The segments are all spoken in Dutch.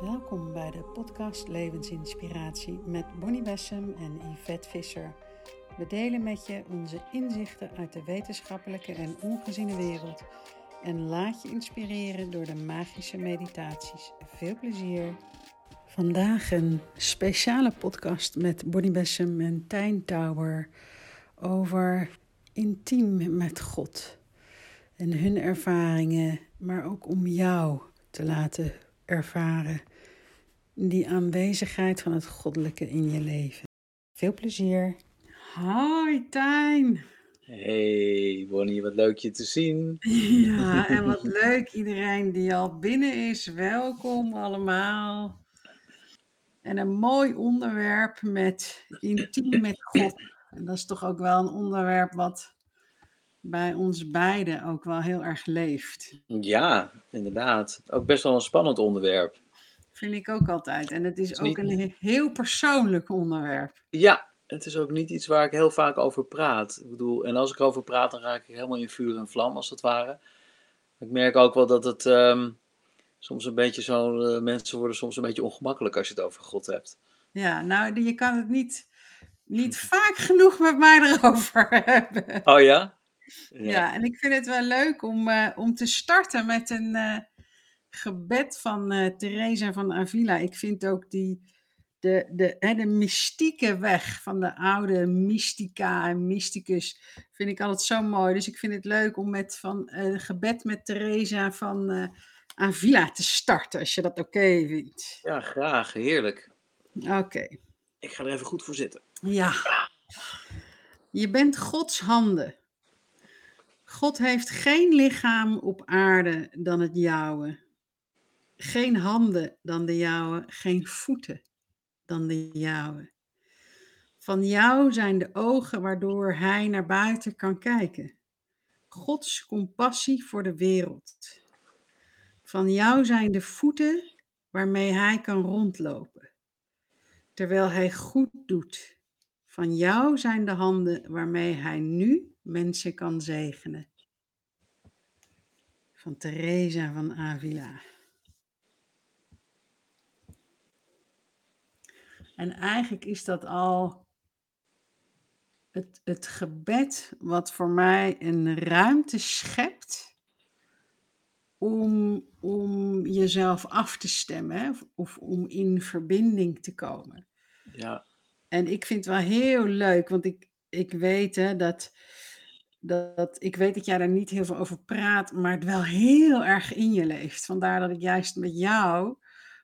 Welkom bij de podcast Levensinspiratie met Bonnie Bessem en Yvette Visser. We delen met je onze inzichten uit de wetenschappelijke en ongeziene wereld en laat je inspireren door de magische meditaties. Veel plezier! Vandaag een speciale podcast met Bonnie Bessem en Tijn Tower over intiem met God en hun ervaringen, maar ook om jou te laten ervaren die aanwezigheid van het goddelijke in je leven. Veel plezier. Hoi Tijn. Hey Bonnie, wat leuk je te zien. Ja, en wat leuk iedereen die al binnen is. Welkom allemaal. En een mooi onderwerp met intiem met God. En dat is toch ook wel een onderwerp wat bij ons beiden ook wel heel erg leeft. Ja, inderdaad. Ook best wel een spannend onderwerp. Vind ik ook altijd. En het is, is ook niet- een heel persoonlijk onderwerp. Ja, het is ook niet iets waar ik heel vaak over praat. Ik bedoel, en als ik erover praat, dan raak ik helemaal in vuur en vlam, als het ware. Ik merk ook wel dat het ehm, soms een beetje zo... eh, mensen worden soms een beetje ongemakkelijk als je het over God hebt. Ja, nou, je kan het niet, niet vaak genoeg met mij erover hebben. Oh ja? Ja, en ik vind het wel leuk om, eh, om te starten met een eh, gebed van eh Teresa van Avila. Ik vind ook die, de, de, hè, de mystieke weg van de oude mystica en mysticus vind ik altijd zo mooi. Dus ik vind het leuk om met van een gebed met Teresa van Avila te starten, als je dat oké vindt. Ja, graag. Heerlijk. Oké. Ik ga er even goed voor zitten. Ja. Je bent Gods handen. God heeft geen lichaam op aarde dan het jouwe. Geen handen dan de jouwe, geen voeten dan de jouwe. Van jou zijn de ogen waardoor hij naar buiten kan kijken. Gods compassie voor de wereld. Van jou zijn de voeten waarmee hij kan rondlopen. Terwijl hij goed doet. Van jou zijn de handen waarmee hij nu mensen kan zegenen. Van Teresa van Avila. En eigenlijk is dat al het, het gebed wat voor mij een ruimte schept om, om jezelf af te stemmen of om in verbinding te komen. Ja, En ik vind het wel heel leuk, want ik, ik weet hè, dat, dat, ik weet dat jij daar niet heel veel over praat, maar het wel heel erg in je leeft. Vandaar dat ik juist met jou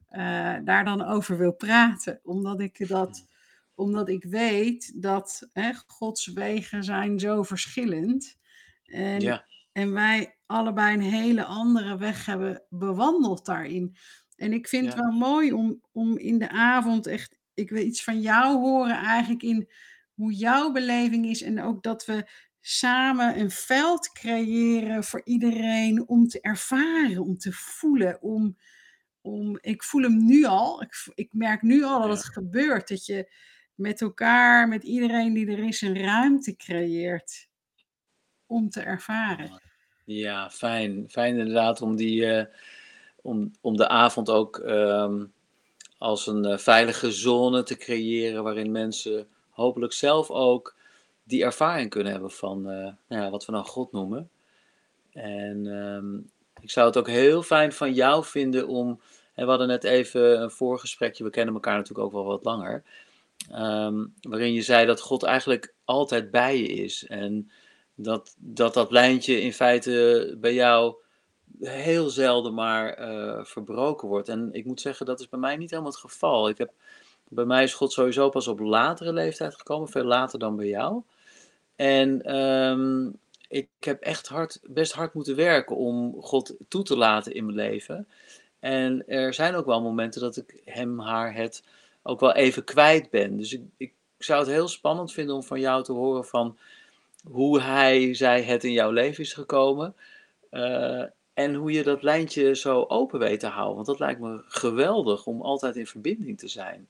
eh, daar dan over wil praten. Omdat ik, dat, omdat ik weet dat hè, Gods wegen zijn zo verschillend. En, ja, en wij allebei een hele andere weg hebben bewandeld daarin. En ik vind het wel mooi om, om in de avond echt, ik wil iets van jou horen eigenlijk in hoe jouw beleving is. En ook dat we samen een veld creëren voor iedereen om te ervaren, om te voelen. Om, om, ik voel hem nu al, ik, ik merk nu al dat Ja. het gebeurt. Dat je met elkaar, met iedereen die er is, een ruimte creëert om te ervaren. ja, fijn. Fijn inderdaad om, die, eh, om, om de avond ook ehm, als een eh, veilige zone te creëren waarin mensen hopelijk zelf ook die ervaring kunnen hebben van eh, nou ja, wat we dan God noemen. En ehm, ik zou het ook heel fijn van jou vinden om. En we hadden net even een voorgesprekje, we kennen elkaar natuurlijk ook wel wat langer. ehm, waarin je zei dat God eigenlijk altijd bij je is. En dat dat, dat lijntje in feite bij jou heel zelden maar eh, verbroken wordt. En ik moet zeggen, dat is bij mij niet helemaal het geval. Ik heb, bij mij is God sowieso pas op latere leeftijd gekomen, veel later dan bij jou. En ehm, ik heb echt hard, best hard moeten werken om God toe te laten in mijn leven. En er zijn ook wel momenten dat ik hem, haar, het ook wel even kwijt ben. Dus ik, ik zou het heel spannend vinden om van jou te horen van hoe hij, zij, het in jouw leven is gekomen. Eh, en hoe je dat lijntje zo open weet te houden. Want dat lijkt me geweldig om altijd in verbinding te zijn.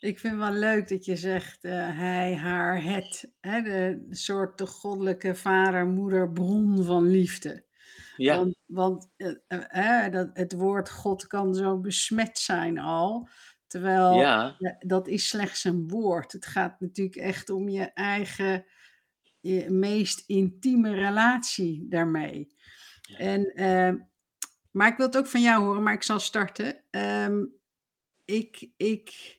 Ik vind wel leuk dat je zegt eh, hij, haar, het. Hè, de soort de goddelijke vader, moeder, bron van liefde. Ja. Want, want eh, eh, dat, het woord God kan zo besmet zijn al. Terwijl Ja. dat is slechts een woord. Het gaat natuurlijk echt om je eigen, je meest intieme relatie daarmee. Ja. En, ehm, maar ik wil het ook van jou horen, maar ik zal starten. Ehm, ik, ik,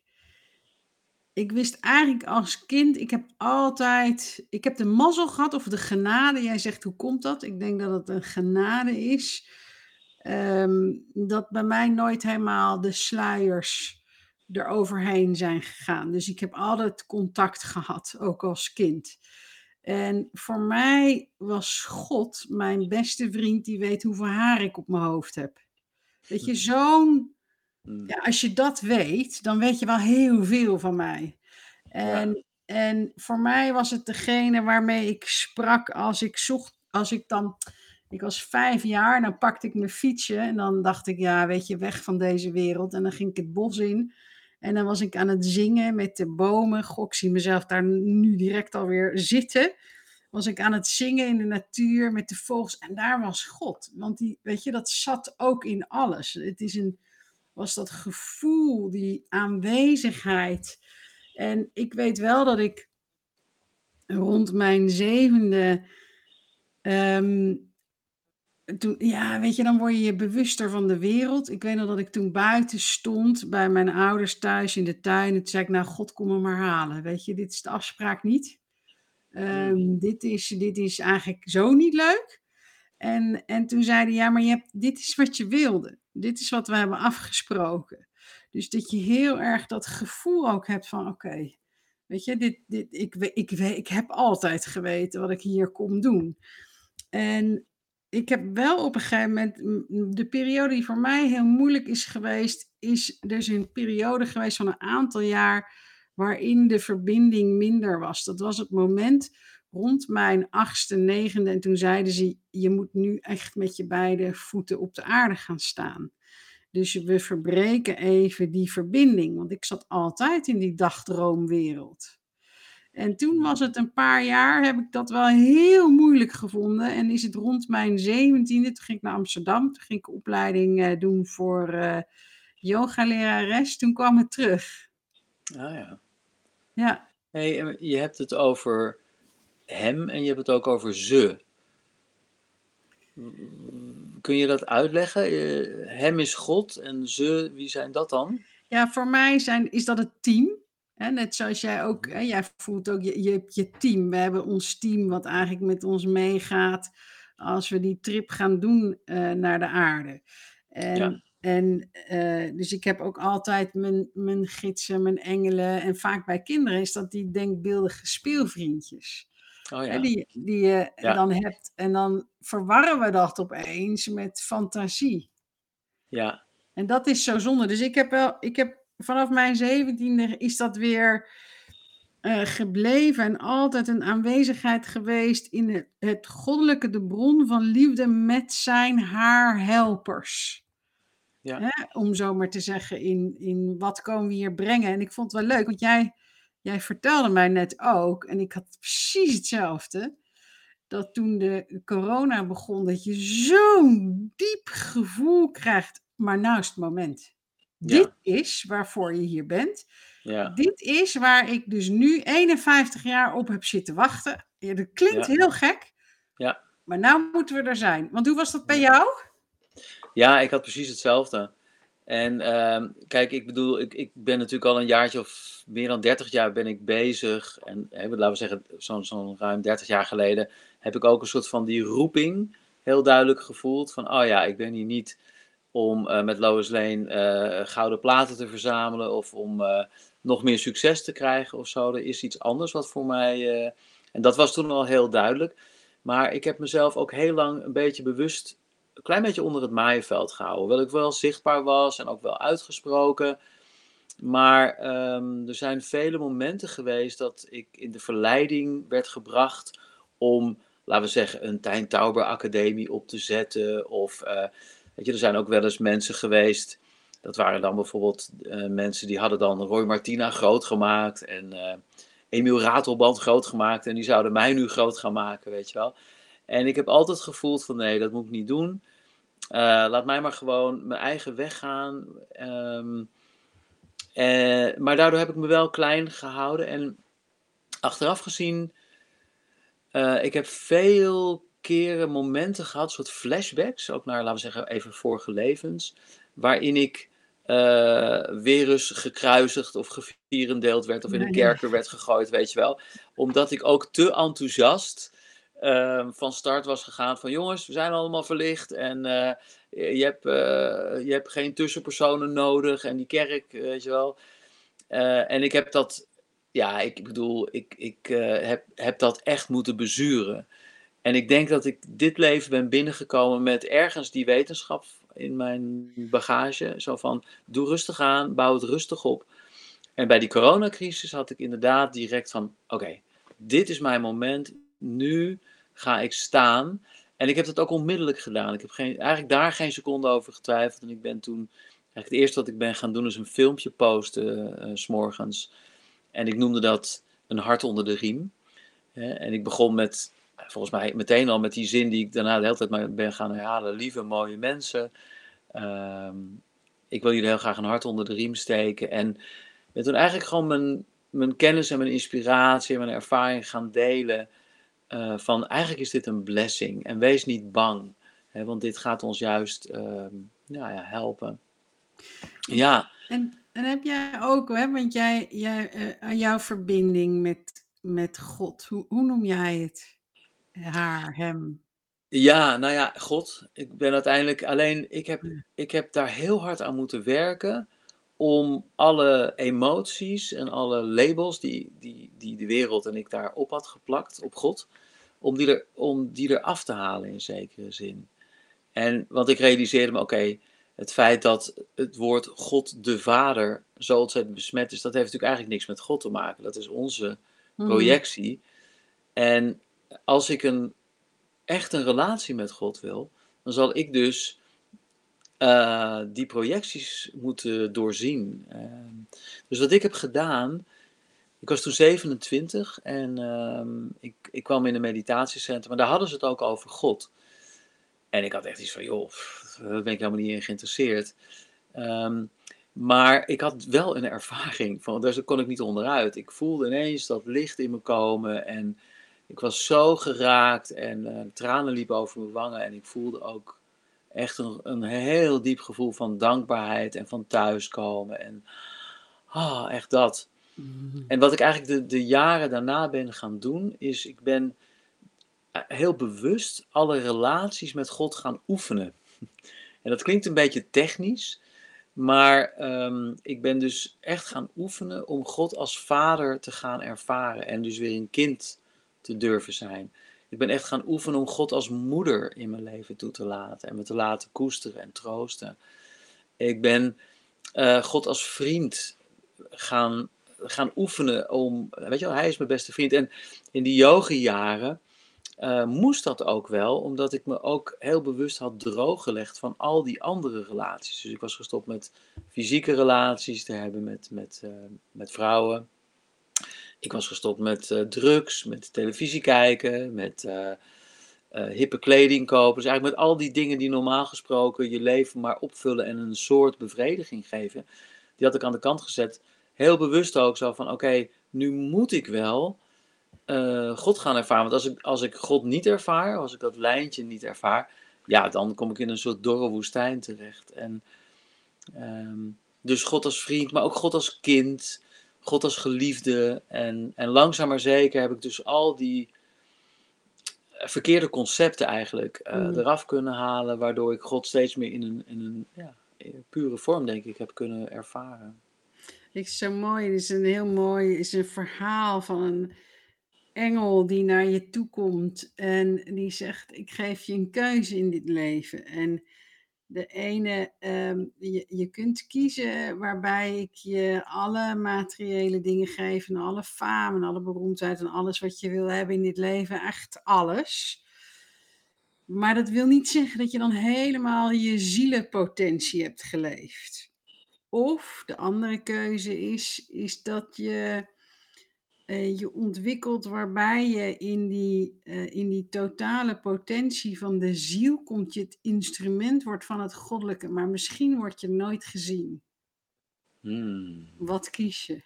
ik wist eigenlijk als kind, ik heb altijd, ik heb de mazzel gehad of de genade. Jij zegt, hoe komt dat? Ik denk dat het een genade is. ehm, dat bij mij nooit helemaal de sluiers eroverheen zijn gegaan. Dus ik heb altijd contact gehad, ook als kind. En voor mij was God mijn beste vriend die weet hoeveel haar ik op mijn hoofd heb. Weet je, zo'n Mm. Ja, als je dat weet, dan weet je wel heel veel van mij. Ja. En, en voor mij was het degene waarmee ik sprak als ik zocht, als ik dan, ik was vijf jaar, en dan pakte ik mijn fietsje en dan dacht ik, ja, weet je, weg van deze wereld. En dan ging ik het bos in en dan was ik aan het zingen met de bomen. Goh, ik zie mezelf daar nu direct alweer zitten. Was ik aan het zingen in de natuur met de vogels en daar was God. Want die, weet je, dat zat ook in alles. Het is een, was dat gevoel, die aanwezigheid. En ik weet wel dat ik rond mijn zevende. ehm, toen, ja, weet je, dan word je je bewuster van de wereld. Ik weet nog dat ik toen buiten stond bij mijn ouders thuis in de tuin. En toen zei ik, nou, God, kom me maar halen. Weet je, dit is de afspraak niet. Ehm, dit, is, dit is eigenlijk zo niet leuk. En, en toen zeiden ja, maar je hebt, dit is wat je wilde. Dit is wat we hebben afgesproken. Dus dat je heel erg dat gevoel ook hebt van, oké, weet je, dit, dit, ik, ik, we- ik heb altijd geweten wat ik hier kom doen. En ik heb wel op een gegeven moment, de periode die voor mij heel moeilijk is geweest, is dus een periode geweest van een aantal jaar waarin de verbinding minder was. Dat was het moment rond mijn achtste, negende. En toen zeiden ze, je moet nu echt met je beide voeten op de aarde gaan staan. Dus we verbreken even die verbinding, want ik zat altijd in die dagdroomwereld. En toen was het een paar jaar, heb ik dat wel heel moeilijk gevonden. En is het rond mijn zeventiende, toen ging ik naar Amsterdam. Toen ging ik opleiding eh, doen voor eh yoga-lerares. Toen kwam het terug. Ah ja. Ja, Hey, je hebt het over hem en je hebt het ook over ze. Kun je dat uitleggen? Eh, Hem is God en ze, wie zijn dat dan? ja voor mij zijn, is dat het team. Hè, net zoals jij ook, hè, jij voelt ook, je, je hebt je team. We hebben ons team wat eigenlijk met ons meegaat als we die trip gaan doen eh, naar de aarde. En, Ja. en eh, dus ik heb ook altijd mijn, mijn gidsen, mijn engelen. En vaak bij kinderen is dat die denkbeeldige speelvriendjes. Oh ja. die, die je Ja. dan hebt. En dan verwarren we dat opeens met fantasie. Ja. En dat is zo zonde. Dus ik heb wel, ik heb vanaf mijn zeventiende is dat weer eh, gebleven en altijd een aanwezigheid geweest in het, het goddelijke, de bron van liefde met zijn haar helpers. Ja. Hè, om zo maar te zeggen, in, in wat komen we hier brengen. En ik vond het wel leuk, want jij, jij vertelde mij net ook, en ik had precies hetzelfde, dat toen de corona begon, dat je zo'n diep gevoel krijgt, maar nou is het moment. Ja. Dit is waarvoor je hier bent. Ja. Dit is waar ik dus nu 51 jaar op heb zitten wachten. Ja, dat klinkt Ja. heel gek, Ja. maar nou moeten we er zijn. Want hoe was dat bij jou? Ja, ik had precies hetzelfde. En ehm, kijk, ik bedoel, ik, ik ben natuurlijk al een jaartje of meer dan 30 jaar ben ik bezig. En hè, laten we zeggen, zo'n zo'n ruim 30 jaar geleden heb ik ook een soort van die roeping heel duidelijk gevoeld. Van, oh ja, ik ben hier niet om eh, met Lois Lane eh, gouden platen te verzamelen of om eh, nog meer succes te krijgen of zo. Er is iets anders wat voor mij. en dat was toen al heel duidelijk. Maar ik heb mezelf ook heel lang een beetje bewust een klein beetje onder het maaienveld gehouden. Hoewel ik wel zichtbaar was en ook wel uitgesproken. Maar ehm, er zijn vele momenten geweest dat ik in de verleiding werd gebracht om, laten we zeggen, een Tijn Tauber Academie op te zetten. Of, eh, weet je, er zijn ook wel eens mensen geweest, dat waren dan bijvoorbeeld eh, mensen die hadden dan Roy Martina groot gemaakt en eh Emiel Ratelband groot gemaakt. En die zouden mij nu groot gaan maken, weet je wel. En ik heb altijd gevoeld van nee, dat moet ik niet doen. Uh, laat mij maar gewoon mijn eigen weg gaan. Um, uh, maar daardoor heb ik me wel klein gehouden. En achteraf gezien, uh, ik heb veel keren momenten gehad, soort flashbacks, ook naar, laten we zeggen, even vorige levens, waarin ik uh, weer eens gekruisigd of gevierendeeld werd of in een kerker werd gegooid, weet je wel. Omdat ik ook te enthousiast uh, van start was gegaan van jongens, we zijn allemaal verlicht en uh, je, hebt, je hebt geen tussenpersonen nodig en die kerk, weet je wel. en ik heb dat, ja, ik bedoel, ik, ik heb, heb dat echt moeten bezuren. En ik denk dat ik dit leven ben binnengekomen met ergens die wetenschap in mijn bagage. Zo van, doe rustig aan, bouw het rustig op. En bij die coronacrisis had ik inderdaad direct van, oké, dit is mijn moment, nu ga ik staan. En ik heb dat ook onmiddellijk gedaan. Ik heb geen, eigenlijk daar geen seconde over getwijfeld. En ik ben toen, eigenlijk het eerste wat ik ben gaan doen is een filmpje posten uh, s s'morgens. En ik noemde dat een hart onder de riem. En ik begon met volgens mij meteen al met die zin die ik daarna de hele tijd maar ben gaan herhalen. Lieve, mooie mensen. Ehm, ik wil jullie heel graag een hart onder de riem steken. En ben toen eigenlijk gewoon mijn, mijn kennis en mijn inspiratie en mijn ervaring gaan delen. Uh, van eigenlijk is dit een blessing. En wees niet bang. Hè, want dit gaat ons juist uh, nou ja, helpen. Ja. En, en heb jij ook, hè, want jij, jij, uh, jouw verbinding met, met God, hoe, hoe noem jij het? haar, hem. Ja, nou ja, God. Ik ben uiteindelijk alleen, ik heb, ik heb daar heel hard aan moeten werken om alle emoties en alle labels die, die, die de wereld en ik daar op had geplakt, op God, om die, er, om die er af te halen in zekere zin. En want ik realiseerde me, oké, het feit dat het woord God de Vader zo ontzettend besmet is, dat heeft natuurlijk eigenlijk niks met God te maken. Dat is onze mhm. projectie. En als ik een, echt een relatie met God wil, dan zal ik dus uh, die projecties moeten doorzien. Uh, dus wat ik heb gedaan, ik was toen 27 en uh, ik, ik kwam in een meditatiecentrum, maar daar hadden ze het ook over God. En ik had echt iets van, joh, daar ben ik helemaal niet in geïnteresseerd. Um, maar ik had wel een ervaring van, daar kon ik niet onderuit. Ik voelde ineens dat licht in me komen en ik was zo geraakt en uh, tranen liepen over mijn wangen. En ik voelde ook echt een, een heel diep gevoel van dankbaarheid en van thuiskomen. En ah, echt dat. Mm-hmm. En wat ik eigenlijk de, de jaren daarna ben gaan doen, is ik ben eh, heel bewust alle relaties met God gaan oefenen. En dat klinkt een beetje technisch, maar um, ik ben dus echt gaan oefenen om God als vader te gaan ervaren. En dus weer een kind te durven zijn. Ik ben echt gaan oefenen om God als moeder in mijn leven toe te laten en me te laten koesteren en troosten. Ik ben uh, God als vriend gaan, gaan oefenen om, weet je wel, hij is mijn beste vriend. En in die yogi-jaren uh, moest dat ook wel, omdat ik me ook heel bewust had drooggelegd van al die andere relaties. Dus ik was gestopt met fysieke relaties te hebben met, met, uh, met vrouwen. Ik was gestopt met uh, drugs, met televisie kijken, met uh, uh, hippe kleding kopen. Dus eigenlijk met al die dingen die normaal gesproken je leven maar opvullen en een soort bevrediging geven. Die had ik aan de kant gezet. Heel bewust ook zo van: oké, nu moet ik wel God gaan ervaren. Want als ik, als ik God niet ervaar, als ik dat lijntje niet ervaar, ja, dan kom ik in een soort dorre woestijn terecht. En um, dus God als vriend, maar ook God als kind. God als geliefde. En, en langzaam maar zeker heb ik dus al die verkeerde concepten eigenlijk uh, eraf kunnen halen, waardoor ik God steeds meer in een, in een ja, pure vorm, denk ik, heb kunnen ervaren. Ik is zo mooi. Het is een heel mooi is een verhaal van een engel die naar je toe komt en die zegt: Ik geef je een keuze in dit leven. En de ene, ehm, je, je kunt kiezen waarbij ik je alle materiële dingen geef en alle faam en alle beroemdheid en alles wat je wil hebben in dit leven, echt alles. Maar dat wil niet zeggen dat je dan helemaal je zielenpotentie hebt geleefd. Of de andere keuze is, is dat je eh, je ontwikkelt waarbij je in die, eh, in die totale potentie van de ziel komt, je het instrument wordt van het goddelijke, maar misschien word je nooit gezien. Hmm. Wat kies je?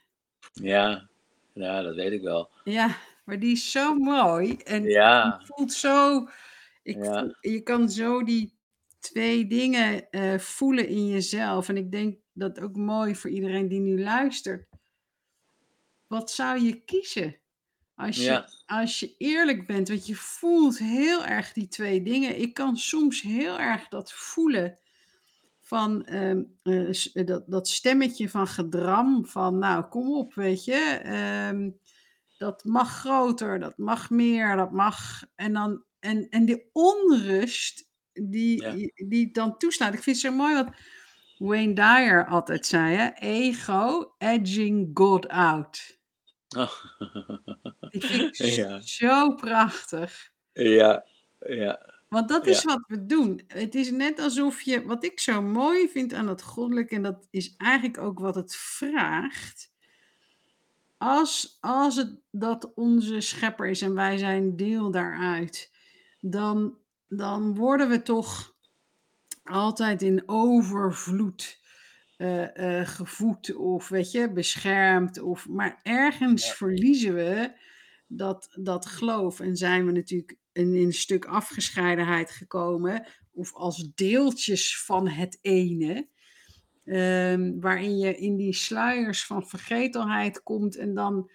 Ja, ja, dat weet ik wel. Ja, maar die is zo mooi en Ja, je voelt zo, ik ja, voel, je kan zo die twee dingen eh, voelen in jezelf. En ik denk dat ook mooi voor iedereen die nu luistert. Wat zou je kiezen? Als je, ja, als je eerlijk bent, want je voelt heel erg die twee dingen. Ik kan soms heel erg dat voelen van ehm, eh, s- eh, dat, dat stemmetje van gedram. Van nou, kom op, weet je. ehm, dat mag groter, dat mag meer, dat mag. En, dan, en, en die onrust die, die het dan toestaat. Ik vind het zo mooi wat Wayne Dyer altijd zei: hè? ego edging God out. Oh. Die vind ik Ja, zo prachtig. ja, ja, Want dat is ja, wat we doen. Het is net alsof je, wat ik zo mooi vind aan het goddelijke, en dat is eigenlijk ook wat het vraagt. Als, als het dat onze schepper is en wij zijn deel daaruit, dan, dan worden we toch altijd in overvloed eh, eh, gevoed of weet je, beschermd. Of, maar ergens ja, verliezen we dat, dat geloof en zijn we natuurlijk in, in een stuk afgescheidenheid gekomen. Of als deeltjes van het ene. ehm, waarin je in die sluiers van vergetelheid komt en dan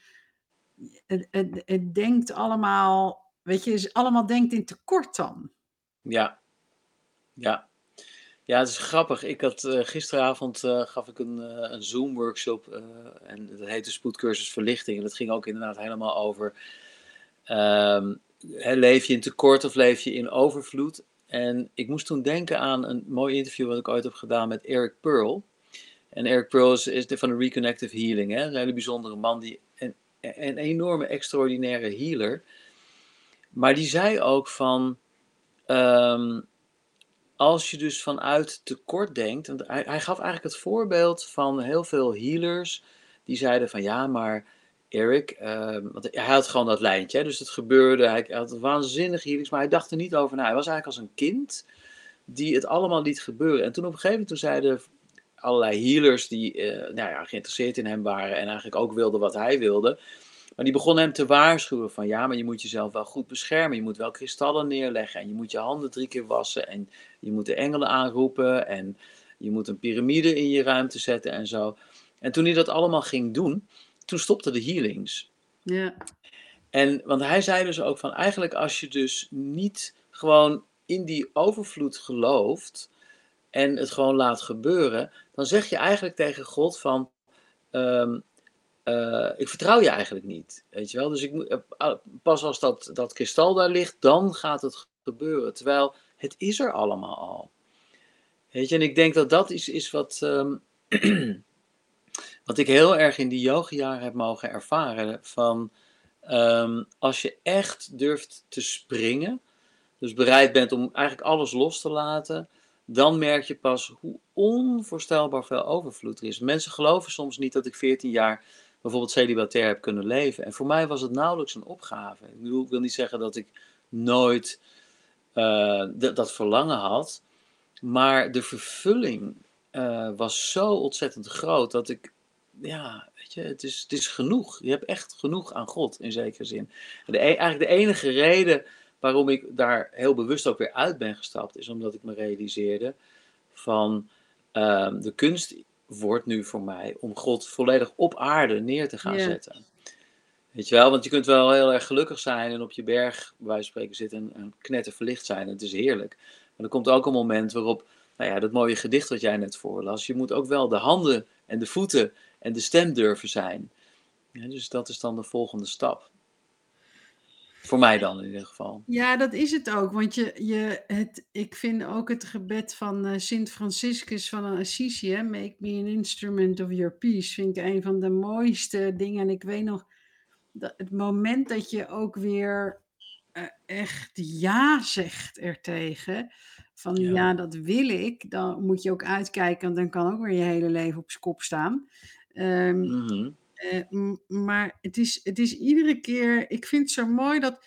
het, het, het denkt allemaal, weet je, is allemaal denkt in tekort dan. ja, ja. Ja, het is grappig. Ik had eh, gisteravond eh, gaf ik een, eh, een Zoom-workshop en dat heette Spoedcursus Verlichting. En dat ging ook inderdaad helemaal over ehm, leef je in tekort of leef je in overvloed? En ik moest toen denken aan een mooi interview wat ik ooit heb gedaan met Eric Pearl. En Eric Pearl is, is de- van de Reconnective Healing, hè? een hele bijzondere man, die, een, een enorme, extraordinaire healer. Maar die zei ook van, ehm, als je dus vanuit tekort denkt, want hij, gaf eigenlijk het voorbeeld van heel veel healers die zeiden van ja, maar Eric, ehm, want hij had gewoon dat lijntje, dus het gebeurde, hij, had waanzinnig healings, maar hij dacht er niet over na. Hij was eigenlijk als een kind die het allemaal liet gebeuren. En toen op een gegeven moment zeiden allerlei healers die eh, nou ja, geïnteresseerd in hem waren en eigenlijk ook wilden wat hij wilde. Maar die begonnen hem te waarschuwen van ja, maar je moet jezelf wel goed beschermen. Je moet wel kristallen neerleggen en je moet je handen drie keer wassen en je moet de engelen aanroepen en je moet een piramide in je ruimte zetten en zo. En toen hij dat allemaal ging doen, toen stopten de healings. Ja, En, want hij zei dus ook van eigenlijk als je dus niet gewoon in die overvloed gelooft en het gewoon laat gebeuren, dan zeg je eigenlijk tegen God van ehm, eh, ik vertrouw je eigenlijk niet. Weet je wel? Dus ik, eh, pas als dat, dat kristal daar ligt, dan gaat het gebeuren. Terwijl het is er allemaal al. Weet je, en ik denk dat dat is, is wat, ehm, wat ik heel erg in die yogajaren heb mogen ervaren. Van ehm, als je echt durft te springen, dus bereid bent om eigenlijk alles los te laten, dan merk je pas hoe onvoorstelbaar veel overvloed er is. Mensen geloven soms niet dat ik 14 jaar bijvoorbeeld celibatair heb kunnen leven. En voor mij was het nauwelijks een opgave. Ik, bedoel, ik wil niet zeggen dat ik nooit dat verlangen had, maar de vervulling eh, was zo ontzettend groot dat ik, ja, weet je, het is, het is genoeg. Je hebt echt genoeg aan God in zekere zin. De, e- eigenlijk de enige reden waarom ik daar heel bewust ook weer uit ben gestapt, is omdat ik me realiseerde van ehm, de kunst wordt nu voor mij om God volledig op aarde neer te gaan ja, zetten. Weet je wel, want je kunt wel heel erg gelukkig zijn en op je berg, bij spreken, zitten en, knetter verlicht zijn. Het is heerlijk. Maar er komt ook een moment waarop, nou ja, dat mooie gedicht wat jij net voorlas, je moet ook wel de handen en de voeten en de stem durven zijn. Ja, dus dat is dan de volgende stap. Voor mij dan in ieder geval. Ja, dat is het ook. Want je, je, het, ik vind ook het gebed van eh, Sint Franciscus van Assisi, hè, Make me an instrument of your peace, vind ik een van de mooiste dingen. En ik weet nog, dat het moment dat je ook weer eh, echt ja zegt ertegen, van Ja. ja, dat wil ik, dan moet je ook uitkijken, want dan kan ook weer je hele leven op zijn kop staan. Ehm, Mhm. Eh, maar het is, het is iedere keer, ik vind het zo mooi dat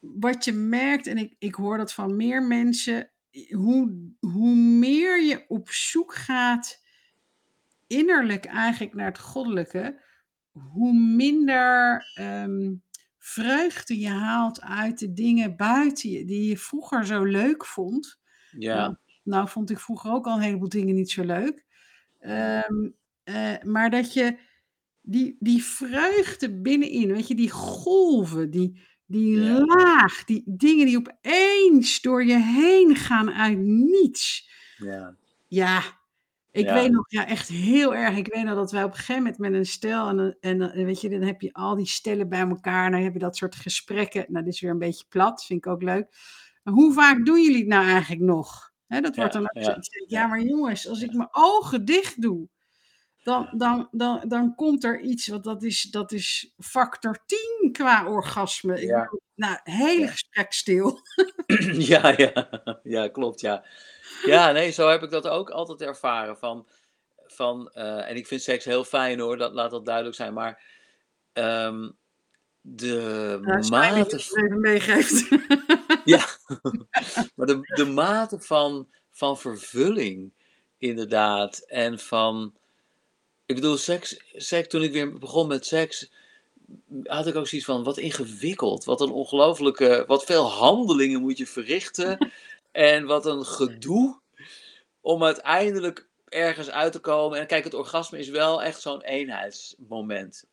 wat je merkt, en ik, ik hoor dat van meer mensen, hoe, hoe meer je op zoek gaat innerlijk eigenlijk naar het goddelijke, hoe minder ehm, vreugde je haalt uit de dingen buiten je, die je vroeger zo leuk vond. Ja, Nou, nou vond ik vroeger ook al een heleboel dingen niet zo leuk. Ehm, eh, maar dat je die, die vreugde binnenin, weet je, die golven, die, die Ja. laag, die dingen die opeens door je heen gaan uit niets. ja, Ja, ik Ja. weet nog, ja, echt heel erg. Ik weet nog dat wij op een gegeven moment met een stel, en, en, weet je, dan heb je al die stellen bij elkaar, en dan heb je dat soort gesprekken. Nou, dit is weer een beetje plat, vind ik ook leuk. Maar hoe vaak doen jullie het nou eigenlijk nog? Hè, dat wordt Ja, dan ook ja, zo. Ja, maar jongens, als ik mijn ogen dicht doe, dan, dan, dan, dan komt er iets, want dat is, dat is factor 10 qua orgasme. Ik nou, hele Ja. gesprek stil. Ja, ja, ja, klopt, ja. Ja, nee, zo heb ik dat ook altijd ervaren. Van, van, eh, en ik vind seks heel fijn hoor, dat, laat dat duidelijk zijn. Maar ehm, de Nou, mate het even meegeeft. Ja, maar de, de mate van, van vervulling, inderdaad. En van, ik bedoel, seks, seks, toen ik weer begon met seks, had ik ook zoiets van, wat ingewikkeld. Wat een ongelofelijke, wat veel handelingen moet je verrichten. En wat een gedoe om uiteindelijk ergens uit te komen. En kijk, het orgasme is wel echt zo'n eenheidsmoment.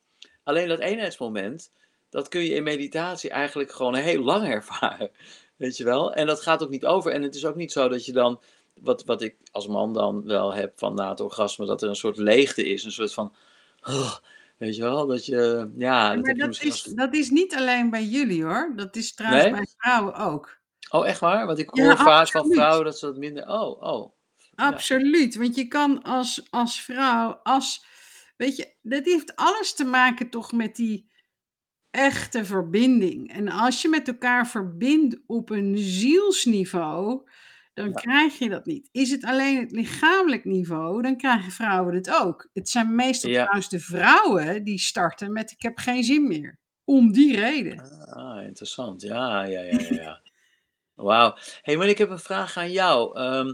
Alleen dat eenheidsmoment, dat kun je in meditatie eigenlijk gewoon heel lang ervaren. Weet je wel? En dat gaat ook niet over. En het is ook niet zo dat je dan, wat, wat ik als man dan wel heb van na het orgasme, dat er een soort leegte is. Een soort van, oh, weet je wel? Dat je, ja, maar dat is, als... dat is niet alleen bij jullie hoor. Dat is trouwens Nee? bij vrouwen ook. Oh, echt waar? Want ik Ja, hoor vaak van vrouwen dat ze dat minder... Oh, oh. Ja, Absoluut. Want je kan als, als vrouw, als, weet je, dat heeft alles te maken toch met die echte verbinding. En als je met elkaar verbindt op een zielsniveau, dan ja, krijg je dat niet. Is het alleen het lichamelijk niveau, dan krijgen vrouwen het ook. Het zijn meestal ja. trouwens de vrouwen die starten met ik heb geen zin meer. Om die reden. Ah, interessant. Ja, ja, ja, ja. Wauw. hey, maar ik heb een vraag aan jou. Ehm,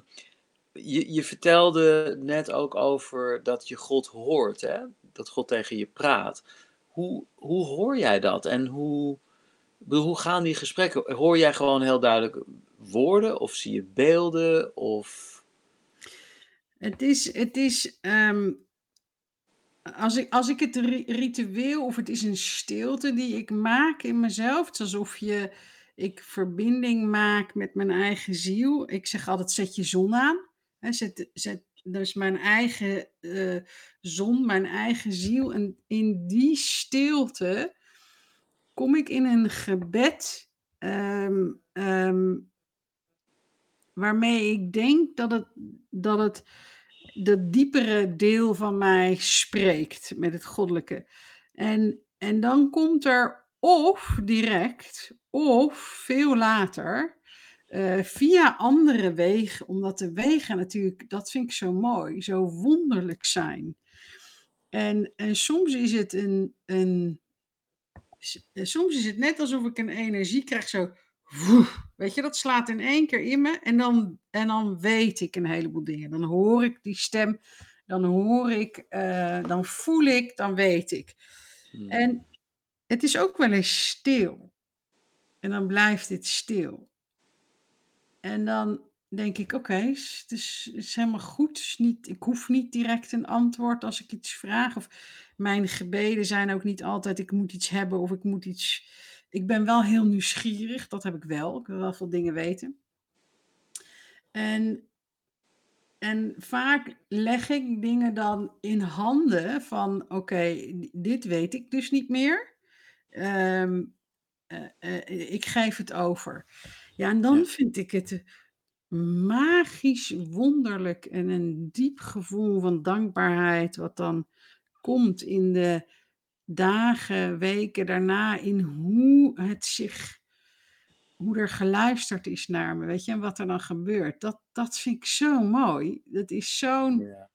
je, je vertelde net ook over dat je God hoort, hè? Dat God tegen je praat. Hoe, hoe hoor jij dat? En hoe, hoe gaan die gesprekken? Hoor jij gewoon heel duidelijk woorden? Of zie je beelden? Of... Het is, het is ehm, als, ik, als ik het ri- ritueel of het is een stilte die ik maak in mezelf, het is alsof je, ik verbinding maak met mijn eigen ziel. Ik zeg altijd, zet je zon aan. Zet, zet, dus mijn eigen eh, zon, mijn eigen ziel. En in die stilte kom ik in een gebed ehm, ehm, waarmee ik denk dat het, dat het dat diepere deel van mij spreekt met het goddelijke. En, en dan komt er of direct of veel later eh, via andere wegen, omdat de wegen natuurlijk, dat vind ik zo mooi, zo wonderlijk zijn. En, en soms is het een, een eh, soms is het net alsof ik een energie krijg, zo, weet je, dat slaat in één keer in me en dan, en dan weet ik een heleboel dingen. Dan hoor ik die stem, dan hoor ik, eh, dan voel ik, dan weet ik. Hmm. En het is ook wel eens stil. En dan blijft het stil. En dan denk ik, oké, het, is, helemaal goed. Is niet, ik hoef niet direct een antwoord als ik iets vraag. Of mijn gebeden zijn ook niet altijd, ik moet iets hebben of ik moet iets... Ik ben wel heel nieuwsgierig, dat heb ik wel. Ik wil wel veel dingen weten. En, en vaak leg ik dingen dan in handen van, oké, dit weet ik dus niet meer. Ehm, eh, eh, ik geef het over. Ja, en dan Ja. vind ik het magisch, wonderlijk en een diep gevoel van dankbaarheid, wat dan komt in de dagen, weken daarna, in hoe het zich, hoe er geluisterd is naar me, weet je, en wat er dan gebeurt. Dat, dat vind ik zo mooi. Dat is zo'n, Ja.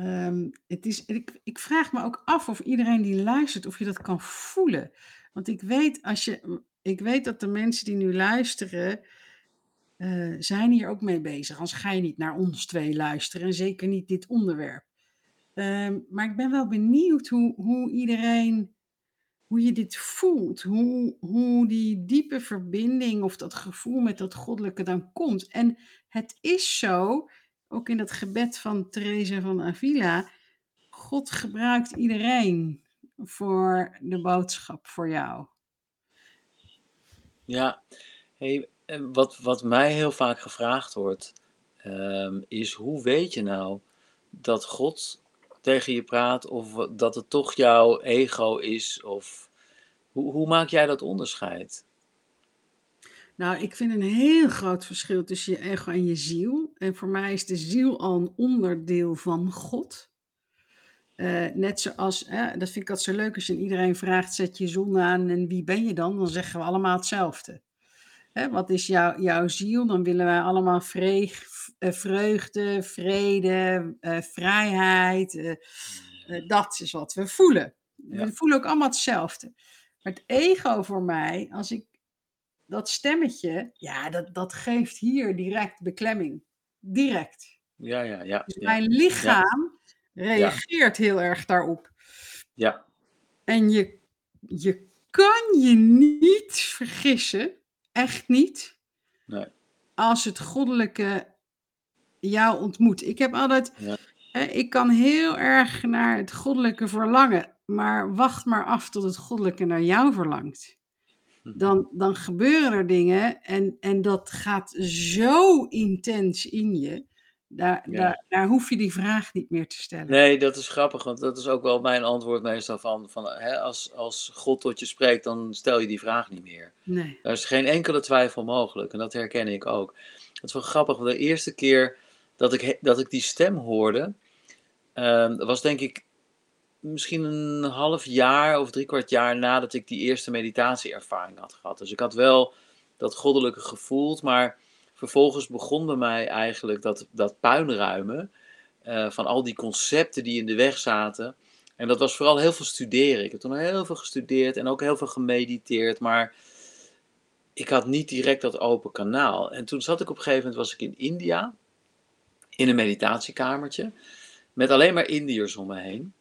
Ehm, het is, ik, ik vraag me ook af of iedereen die luistert, of je dat kan voelen. Want ik weet, als je, ik weet dat de mensen die nu luisteren, eh, zijn hier ook mee bezig. Anders ga je niet naar ons twee luisteren en zeker niet dit onderwerp. Ehm, maar ik ben wel benieuwd hoe, hoe iedereen, hoe je dit voelt. Hoe, hoe die diepe verbinding of dat gevoel met dat goddelijke dan komt. En het is zo, ook in dat gebed van Therese van Avila, God gebruikt iedereen voor de boodschap voor jou. Ja, hey, wat, wat mij heel vaak gevraagd wordt, ehm, is hoe weet je nou dat God tegen je praat of dat het toch jouw ego is? Of hoe, hoe maak jij dat onderscheid? Nou, ik vind een heel groot verschil tussen je ego en je ziel. En voor mij is de ziel al een onderdeel van God. Uh, net zoals, dat vind ik altijd zo leuk als je iedereen vraagt, zet je zon aan en wie ben je dan? Dan zeggen we allemaal hetzelfde. Hè, wat is jouw jouw ziel? Dan willen wij allemaal vreeg, eh, vreugde, vrede, uh, vrijheid. dat is wat we voelen. Ja. We voelen ook allemaal hetzelfde. Maar het ego voor mij, als ik dat stemmetje, ja, dat, dat geeft hier direct beklemming. Direct. Ja, ja, ja. Dus mijn lichaam reageert heel erg daarop. Ja. En je, je kan je niet vergissen, echt niet, nee. als het goddelijke jou ontmoet. Ik heb altijd, hè, ik kan heel erg naar het goddelijke verlangen, maar wacht maar af tot het goddelijke naar jou verlangt dan, dan gebeuren er dingen en, en dat gaat zo intens in je. Daar, daar, daar hoef je die vraag niet meer te stellen. Nee, dat is grappig, want dat is ook wel mijn antwoord meestal van, van hè, als, als God tot je spreekt, dan stel je die vraag niet meer. Nee. Daar is geen enkele twijfel mogelijk en dat herken ik ook. Dat is wel grappig, want de eerste keer dat ik, dat ik die stem hoorde, uh, was denk ik misschien een half jaar of drie kwart jaar nadat ik die eerste meditatieervaring had gehad. Dus ik had wel dat goddelijke gevoeld, maar vervolgens begon bij mij eigenlijk dat, dat puinruimen uh, van al die concepten die in de weg zaten. En dat was vooral heel veel studeren. Ik heb toen heel veel gestudeerd en ook heel veel gemediteerd, maar ik had niet direct dat open kanaal. En toen zat ik op een gegeven moment, was ik in India, in een meditatiekamertje, met alleen maar Indiërs om me heen.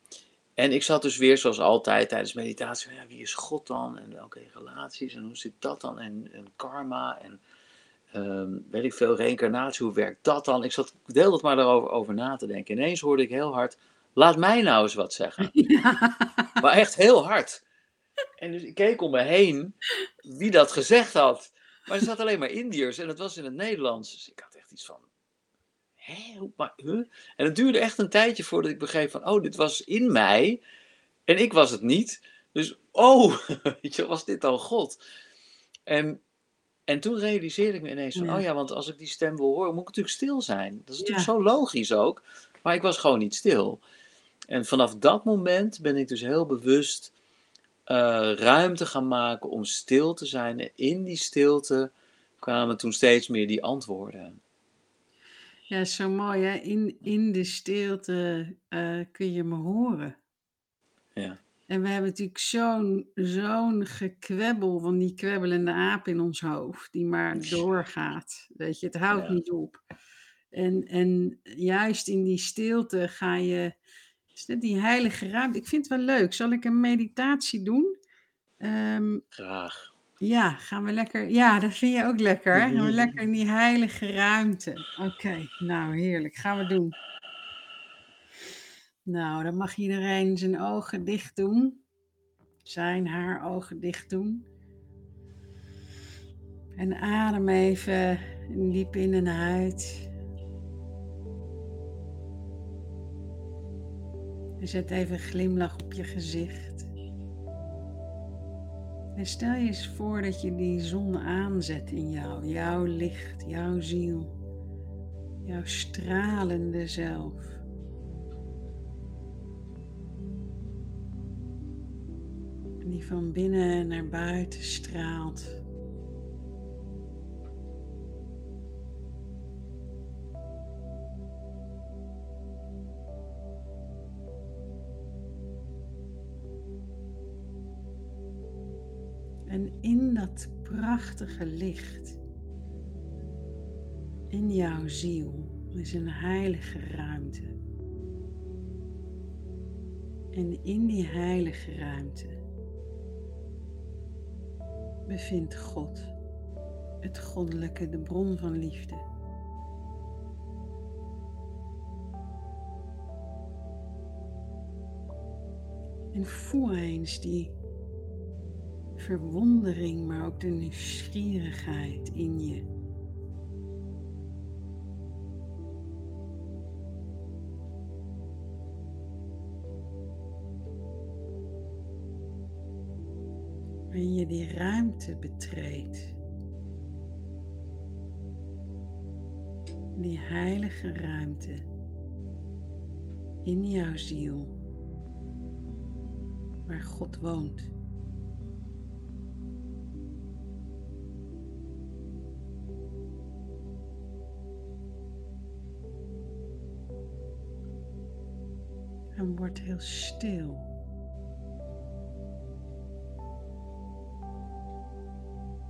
En ik zat dus weer zoals altijd tijdens meditatie. Ja, wie is God dan? En welke relaties? En hoe zit dat dan? En, en karma? En um, weet ik veel, reïncarnatie? Hoe werkt dat dan? Ik zat de hele tijd maar daarover over na te denken. Ineens hoorde ik heel hard, laat mij nou eens wat zeggen. Ja. Maar echt heel hard. En dus ik keek om me heen wie dat gezegd had. Maar er zat alleen maar Indiërs en het was in het Nederlands. Dus ik had echt iets van, Hé, maar, huh? En het duurde echt een tijdje voordat ik begreep van, oh, dit was in mij en ik was het niet. Dus, oh, weet je, was dit dan God? En, en toen realiseerde ik me ineens van, oh ja, want als ik die stem wil horen, moet ik natuurlijk stil zijn. Dat is natuurlijk zo logisch ook, maar ik was gewoon niet stil. En vanaf dat moment ben ik dus heel bewust uh, ruimte gaan maken om stil te zijn. En in die stilte kwamen toen steeds meer die antwoorden. Ja, zo mooi hè. In, in de stilte uh, kun je me horen. Ja. En we hebben natuurlijk zo'n zo'n gekwebbel van die kwebbelende aap in ons hoofd, die maar doorgaat. Weet je, het houdt ja. niet op. En, en juist in die stilte ga je, is net die heilige ruimte. Ik vind het wel leuk. Zal ik een meditatie doen? Um, Graag. Ja, gaan we lekker. Ja, dat vind je ook lekker. Gaan we lekker in die heilige ruimte. Oké, nou heerlijk. Gaan we doen. Nou, dan mag iedereen zijn ogen dicht doen. Zijn, haar ogen dicht doen. En adem even diep in en uit. En zet even een glimlach op je gezicht. En stel je eens voor dat je die zon aanzet in jou, jouw licht, jouw ziel, jouw stralende zelf. Die van binnen naar buiten straalt. In dat prachtige licht, in jouw ziel, is een heilige ruimte. En in die heilige ruimte bevindt God, het goddelijke, de bron van liefde. En voel eens die verwondering, maar ook de nieuwsgierigheid in je. Wanneer je die ruimte betreedt. Die heilige ruimte in jouw ziel, waar God woont. En word heel stil.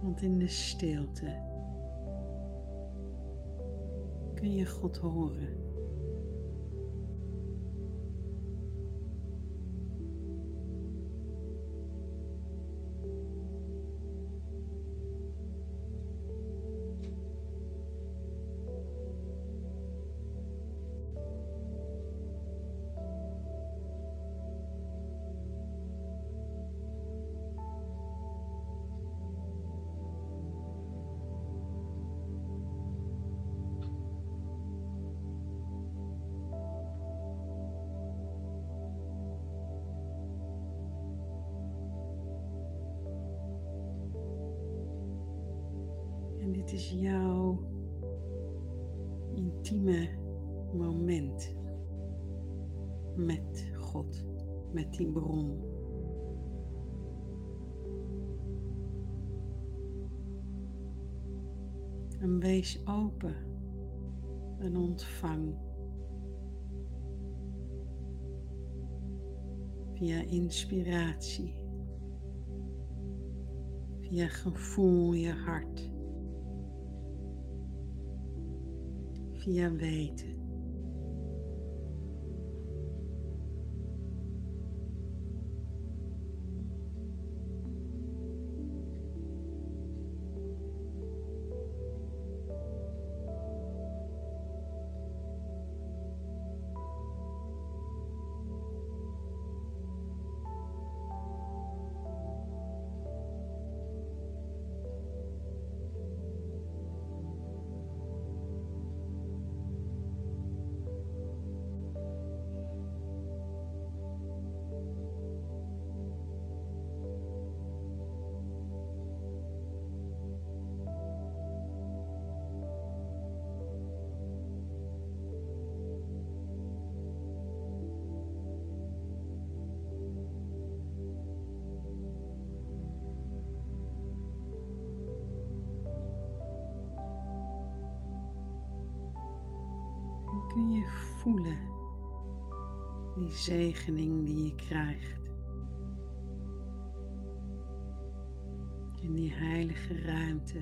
Want in de stilte kun je God horen. Jouw intieme moment met God, met die bron. En wees open en ontvang via inspiratie, via gevoel je hart. Via weten. Zegening die je krijgt. In die heilige ruimte.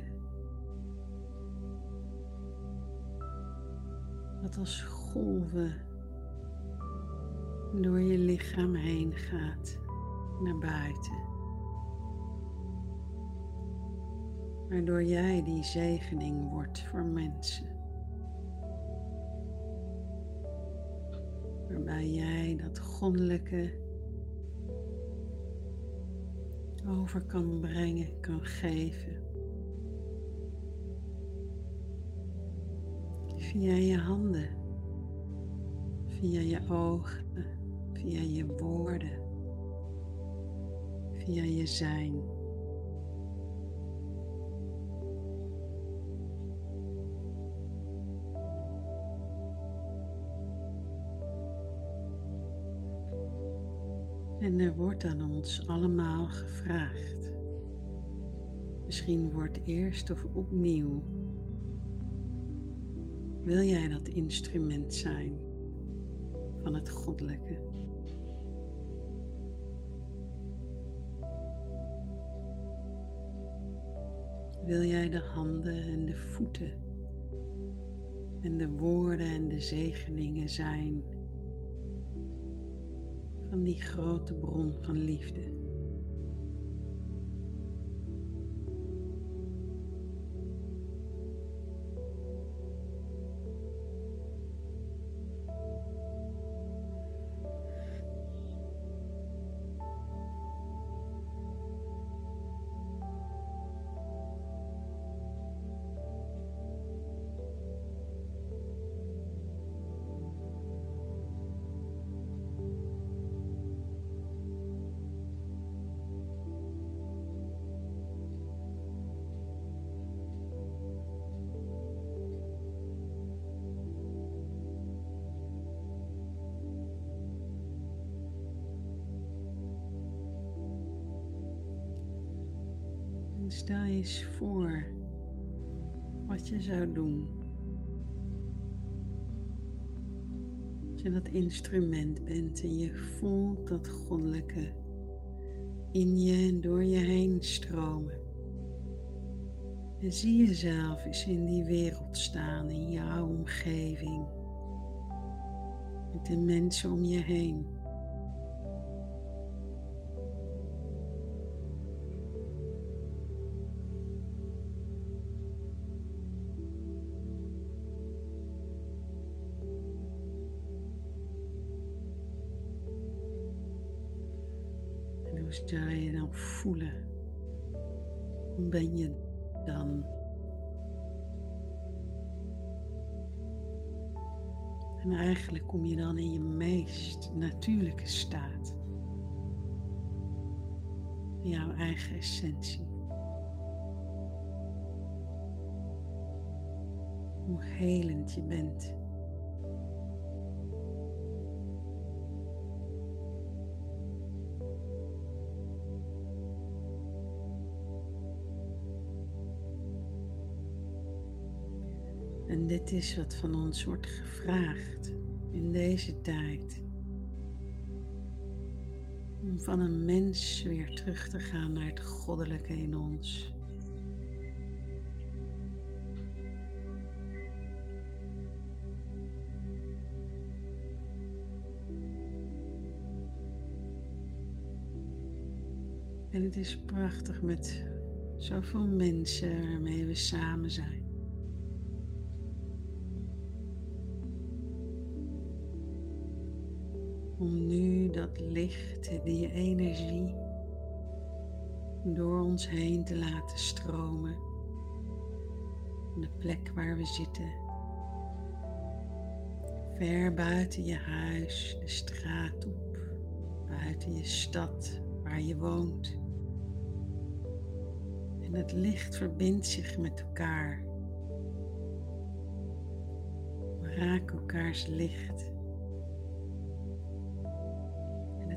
Wat als golven door je lichaam heen gaat naar buiten. Waardoor jij die zegening wordt voor mensen. Waarbij jij dat goddelijke over kan brengen, kan geven. Via je handen, via je ogen, via je woorden, via je zijn. En er wordt aan ons allemaal gevraagd. Misschien wordt eerst of opnieuw. Wil jij dat instrument zijn van het goddelijke? wil jij de handen en de voeten en de woorden en de zegeningen zijn die grote bron van liefde. Stel je eens voor wat je zou doen. Als je dat instrument bent en je voelt dat goddelijke in je en door je heen stromen. En zie jezelf eens in die wereld staan, in jouw omgeving, met de mensen om je heen. Hoe ben je dan? En eigenlijk kom je dan in je meest natuurlijke staat. Jouw eigen essentie. Hoe helend je bent. Dit is wat van ons wordt gevraagd in deze tijd. Om van een mens weer terug te gaan naar het goddelijke in ons. En het is prachtig met zoveel mensen waarmee we samen zijn. Licht, die energie door ons heen te laten stromen. De plek waar we zitten. Ver buiten je huis, de straat op, buiten je stad waar je woont. En het licht verbindt zich met elkaar. Raken elkaars licht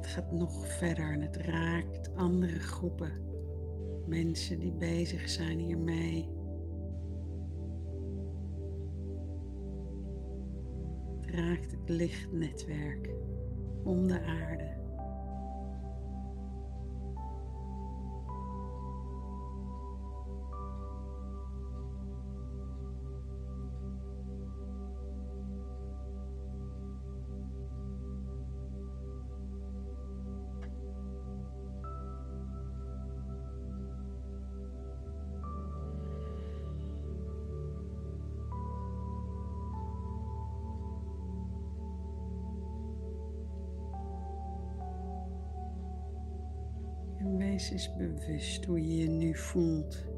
het gaat nog verder en het raakt andere groepen. Mensen die bezig zijn hiermee. Het raakt het lichtnetwerk om de aarde. Bewust hoe je je nu voelt.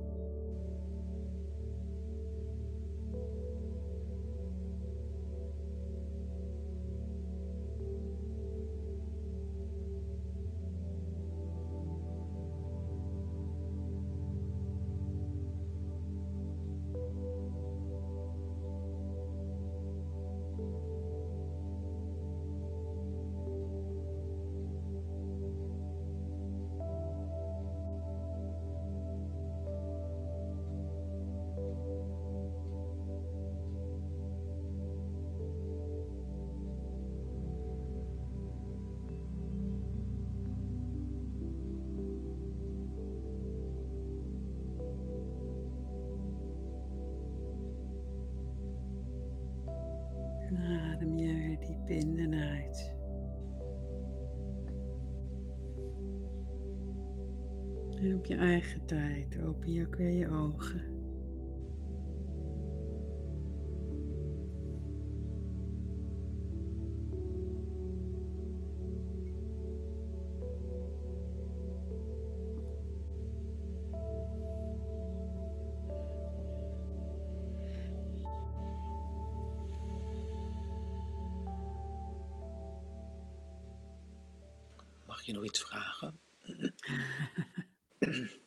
Open je ook weer je ogen. Mag je nog iets vragen?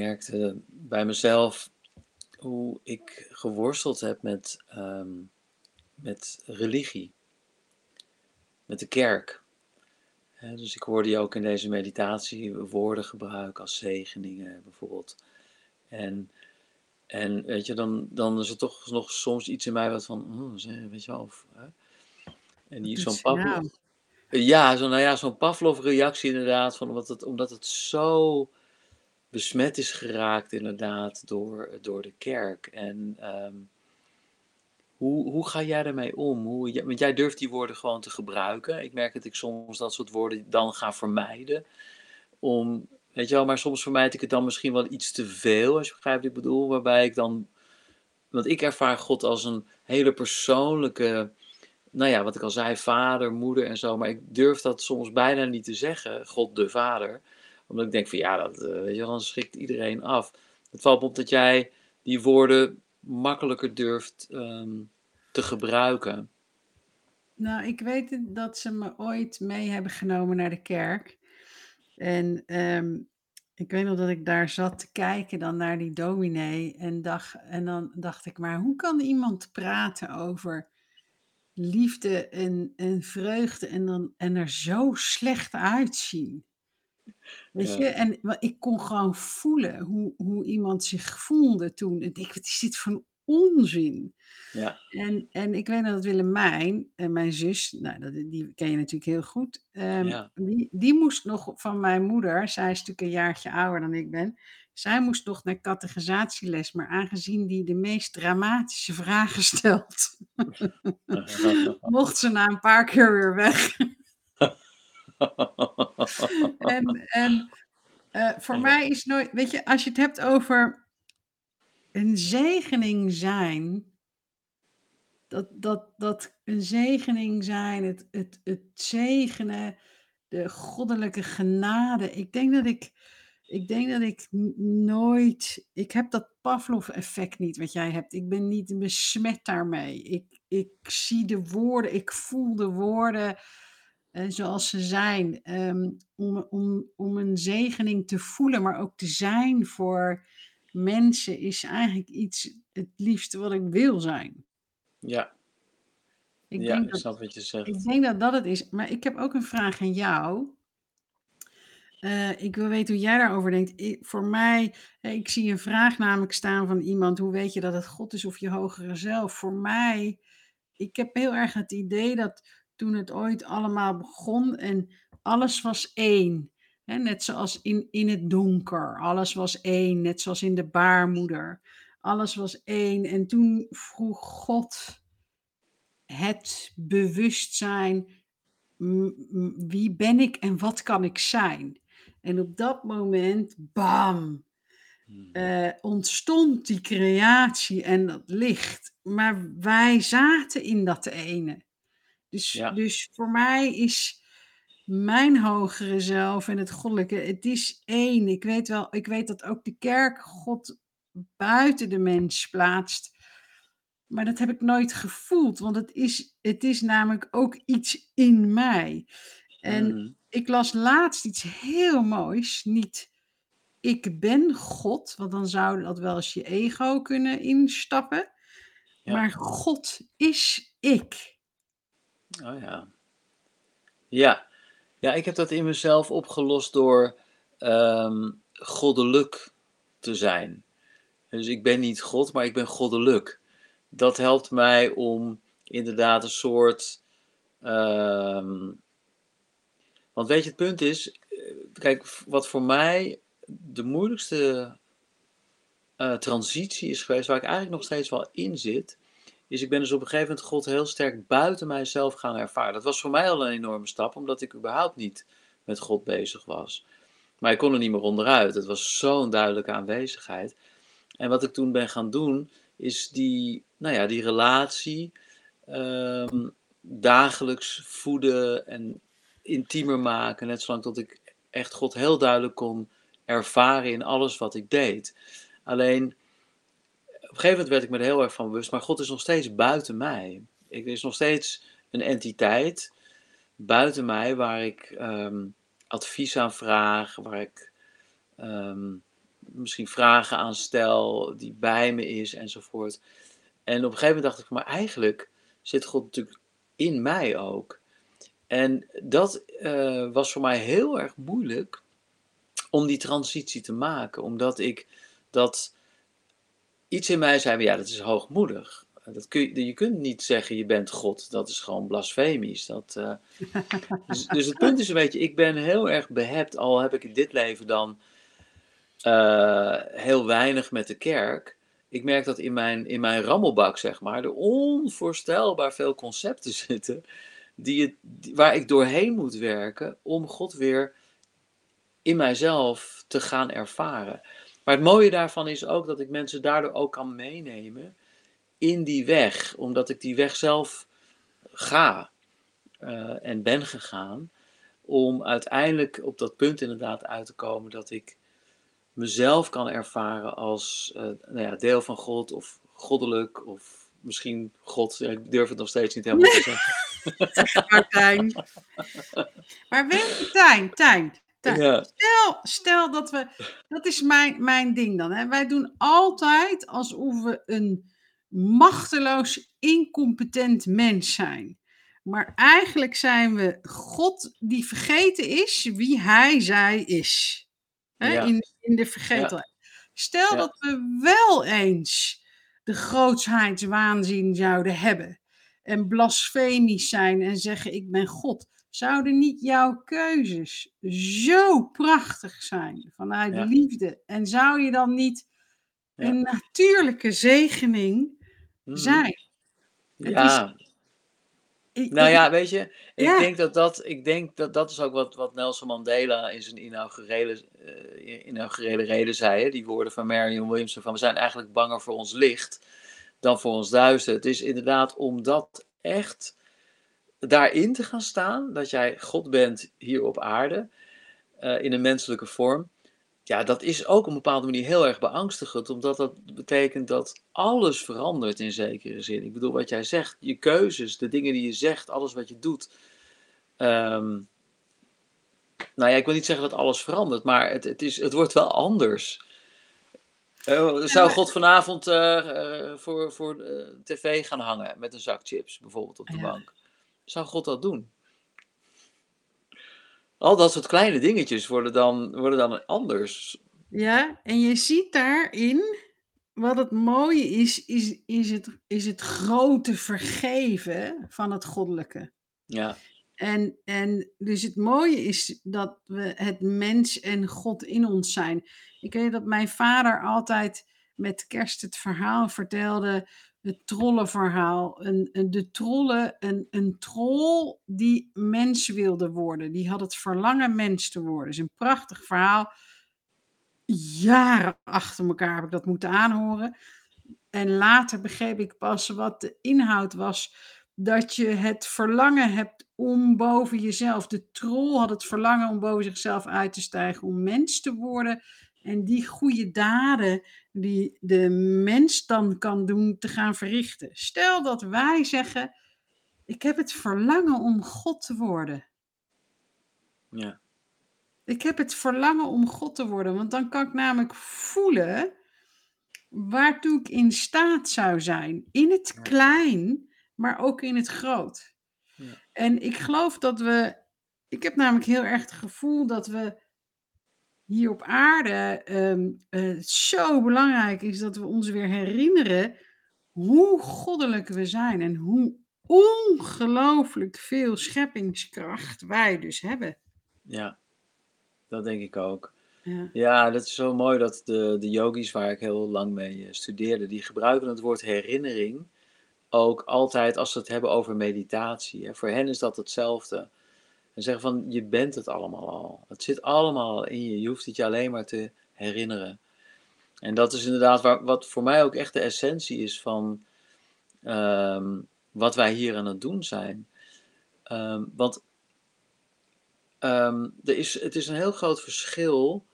merkte bij mezelf hoe ik geworsteld heb met, ehm, met religie, met de kerk. dus ik hoorde je ook in deze meditatie woorden gebruiken als zegeningen bijvoorbeeld. En, en weet je, dan, dan is er toch nog soms iets in mij wat van, oh, weet je wel, of, hè? En die zo'n Pavlov. Ja, zo, nou ja, zo'n Pavlov-reactie inderdaad, van omdat, het, omdat het zo besmet is geraakt inderdaad door, door de kerk. En ehm, hoe, hoe ga jij daarmee om? Hoe, want jij durft die woorden gewoon te gebruiken. Ik merk dat ik soms dat soort woorden dan ga vermijden. Om, weet je wel, maar soms vermijd ik het dan misschien wel iets te veel, als je begrijpt wat ik bedoel. Waarbij ik dan, want ik ervaar God als een hele persoonlijke nou ja, wat ik al zei, vader, moeder en zo. Maar ik durf dat soms bijna niet te zeggen, God de Vader. Omdat ik denk van ja, dat, uh, weet je, dan schrikt iedereen af. Het valt op dat jij die woorden makkelijker durft ehm, te gebruiken. Nou, ik weet dat ze me ooit mee hebben genomen naar de kerk. En ehm, ik weet nog dat ik daar zat te kijken dan naar die dominee. En, dacht, en dan dacht ik, maar hoe kan iemand praten over liefde en, en vreugde en, dan, en er zo slecht uitzien. Weet je, en ik kon gewoon voelen hoe, hoe iemand zich voelde toen. En ik, wat is dit voor onzin? Ja. En, en ik weet dat Willemijn, en mijn zus, nou, dat, die ken je natuurlijk heel goed, um, die, die moest nog van mijn moeder, zij is natuurlijk een jaartje ouder dan ik ben, zij moest nog naar categorisatieles, maar aangezien die de meest dramatische vragen stelt, mocht ze na een paar keer weer weg. en en uh, voor mij is nooit, weet je, als je het hebt over een zegening zijn, dat, dat, dat een zegening zijn, het, het, het zegenen, de goddelijke genade. Ik denk dat ik ik denk dat ik nooit. Ik heb dat Pavlov-effect niet wat jij hebt. Ik ben niet besmet daarmee. Ik, ik zie de woorden, ik voel de woorden eh, zoals ze zijn. Ehm, om, om, om een zegening te voelen, maar ook te zijn voor mensen, is eigenlijk iets het liefste wat ik wil zijn. Ja. Ik ja, denk ik dat, snap wat je zegt. Ik denk dat dat het is. Maar ik heb ook een vraag aan jou. Uh, ik wil weten hoe jij daarover denkt. voor mij, ik zie een vraag namelijk staan van iemand: hoe weet je dat het God is of je hogere zelf? Voor mij, ik heb heel erg het idee dat toen het ooit allemaal begon en alles was één. Net zoals in, in het donker, alles was één, net zoals in de baarmoeder. Alles was één. En toen vroeg God het bewustzijn: wie ben ik en wat kan ik zijn? En op dat moment, bam, hmm. eh, ontstond die creatie en dat licht. Maar wij zaten in dat ene. Dus, dus voor mij is mijn hogere zelf en het goddelijke, het is één. Ik weet wel, ik weet dat ook de kerk God buiten de mens plaatst. Maar dat heb ik nooit gevoeld, want het is, het is namelijk ook iets in mij. En hmm ik las laatst iets heel moois. Niet ik ben God, want dan zou dat wel eens je ego kunnen instappen. Maar God is ik. Oh ja. Ja. Ja, ik heb dat in mezelf opgelost door um, goddelijk te zijn. Dus ik ben niet God, maar ik ben goddelijk. Dat helpt mij om inderdaad een soort ehm, want weet je, het punt is, eh, kijk, wat voor mij de moeilijkste uh, transitie is geweest, waar ik eigenlijk nog steeds wel in zit, is ik ben dus op een gegeven moment God heel sterk buiten mijzelf gaan ervaren. Dat was voor mij al een enorme stap, omdat ik überhaupt niet met God bezig was. Maar ik kon er niet meer onderuit. Het was zo'n duidelijke aanwezigheid. En wat ik toen ben gaan doen, is die, nou ja, die relatie ehm, dagelijks voeden en intiemer maken. Net zolang tot ik echt God heel duidelijk kon ervaren in alles wat ik deed. Alleen, een gegeven moment werd ik me er heel erg van bewust, maar God is nog steeds buiten mij. Ik is nog steeds een entiteit buiten mij waar ik ehm, advies aan vraag, waar ik ehm, misschien vragen aan stel, die bij me is enzovoort. En op een gegeven moment dacht ik, maar eigenlijk zit God natuurlijk in mij ook. En dat eh, was voor mij heel erg moeilijk om die transitie te maken, omdat ik dat iets in mij zei, ja, dat is hoogmoedig. Dat kun je, je kunt niet zeggen, je bent God. Dat is gewoon blasfemisch. Dat, uh, dus, dus, het punt is een beetje, ik ben heel erg behept, al heb ik in dit leven dan uh, heel weinig met de kerk. Ik merk dat in mijn, in mijn rammelbak, zeg maar, er onvoorstelbaar veel concepten zitten die het, waar ik doorheen moet werken om God weer in mijzelf te gaan ervaren. Maar het mooie daarvan is ook dat ik mensen daardoor ook kan meenemen in die weg, omdat ik die weg zelf ga uh, en ben gegaan, om uiteindelijk op dat punt inderdaad uit te komen dat ik mezelf kan ervaren als uh, nou ja, deel van God of goddelijk of misschien God. ik durf het nog steeds niet helemaal te zeggen. maar Tijn. Maar je, Tijn, Tijn, ja. Stel, stel dat we, dat is mijn, mijn ding dan. Hè. Wij doen altijd alsof we een machteloos, incompetent mens zijn. Maar eigenlijk zijn we God die vergeten is wie hij, zij is. Hè, in, in de vergetelheid. Stel dat we wel eens de grootheidswaanzin zouden hebben. En blasfemisch zijn en zeggen: Ik ben God. Zouden niet jouw keuzes zo prachtig zijn vanuit liefde? En zou je dan niet een natuurlijke zegening mhm. zijn? Ja. nou ja, weet je, ik denk dat dat, ik denk dat dat is ook wat, wat Nelson Mandela in zijn inaugurele, uh, inaugurele reden zei. Hè? Die woorden van Marion Williamson van we zijn eigenlijk banger voor ons licht dan voor ons duister. Het is inderdaad om dat echt daarin te gaan staan, dat jij God bent hier op aarde, uh, in een menselijke vorm, ja, dat is ook op een bepaalde manier heel erg beangstigend, omdat dat betekent dat alles verandert in zekere zin. Ik bedoel, wat jij zegt, je keuzes, de dingen die je zegt, alles wat je doet. Um, nou ja, ik wil niet zeggen dat alles verandert, maar het, het, is, het wordt wel anders. Uh, zou God vanavond uh, voor, voor tv gaan hangen met een zak chips, bijvoorbeeld op de bank? Zou God dat doen? Al dat soort kleine dingetjes worden dan, worden dan anders. Ja, en je ziet daarin, wat het mooie is, is, is, het, is het grote vergeven van het goddelijke. Ja. En, en dus het mooie is dat we het mens en God in ons zijn. Ik weet dat mijn vader altijd met kerst het verhaal vertelde het trollenverhaal. Een, een, de trollen, een, een troll die mens wilde worden. Die had het verlangen mens te worden. is een prachtig verhaal. Jaren achter elkaar heb ik dat moeten aanhoren. En later begreep ik pas wat de inhoud was. Dat je het verlangen hebt om boven jezelf. De troll had het verlangen om boven zichzelf uit te stijgen, om mens te worden. En die goede daden die de mens dan kan doen, te gaan verrichten. Stel dat wij zeggen: Ik heb het verlangen om God te worden. Ja. Ik heb het verlangen om God te worden, want dan kan ik namelijk voelen waartoe ik in staat zou zijn. In het klein, maar ook in het groot. Ja. En ik geloof dat we. Ik heb namelijk heel erg het gevoel dat we hier op aarde um, zo belangrijk is dat we ons weer herinneren hoe goddelijk we zijn en hoe ongelooflijk veel scheppingskracht wij dus hebben. Ja, dat denk ik ook. Ja. ja, dat is zo mooi dat de, de yogis waar ik heel lang mee eh, studeerde, die gebruiken het woord herinnering ook altijd als ze het hebben over meditatie. Hè, voor hen is dat hetzelfde. En zeggen van, je bent het allemaal al. Het zit allemaal in je. Je hoeft het je alleen maar te herinneren. En dat is inderdaad waar, wat voor mij ook echt de essentie is van ehm, wat wij hier aan het doen zijn. Ehm, want um, er is, het is een heel groot verschil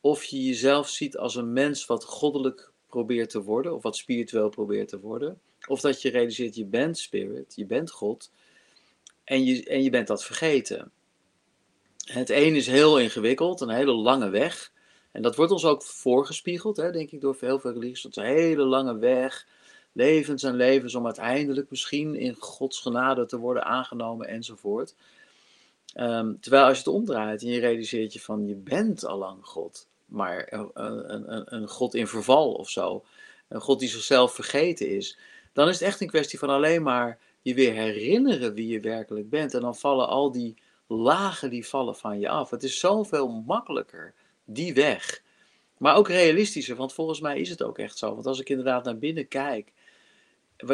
of je jezelf ziet als een mens wat goddelijk probeert te worden, of wat spiritueel probeert te worden, of dat je realiseert, je bent spirit, je bent God, en je, en je bent dat vergeten. Het een is heel ingewikkeld, een hele lange weg. En dat wordt ons ook voorgespiegeld, hè, denk ik, door heel veel religies. Het is een hele lange weg, levens en levens, om uiteindelijk misschien in Gods genade te worden aangenomen enzovoort. Ehm, terwijl als je het omdraait en je realiseert je van, je bent al lang God, maar een, een, een God in verval of zo, een God die zichzelf vergeten is, dan is het echt een kwestie van alleen maar je weer herinneren wie je werkelijk bent. En dan vallen al die lagen die vallen van je af. Het is zoveel makkelijker, die weg. Maar ook realistischer, want volgens mij is het ook echt zo. Want als ik inderdaad naar binnen kijk,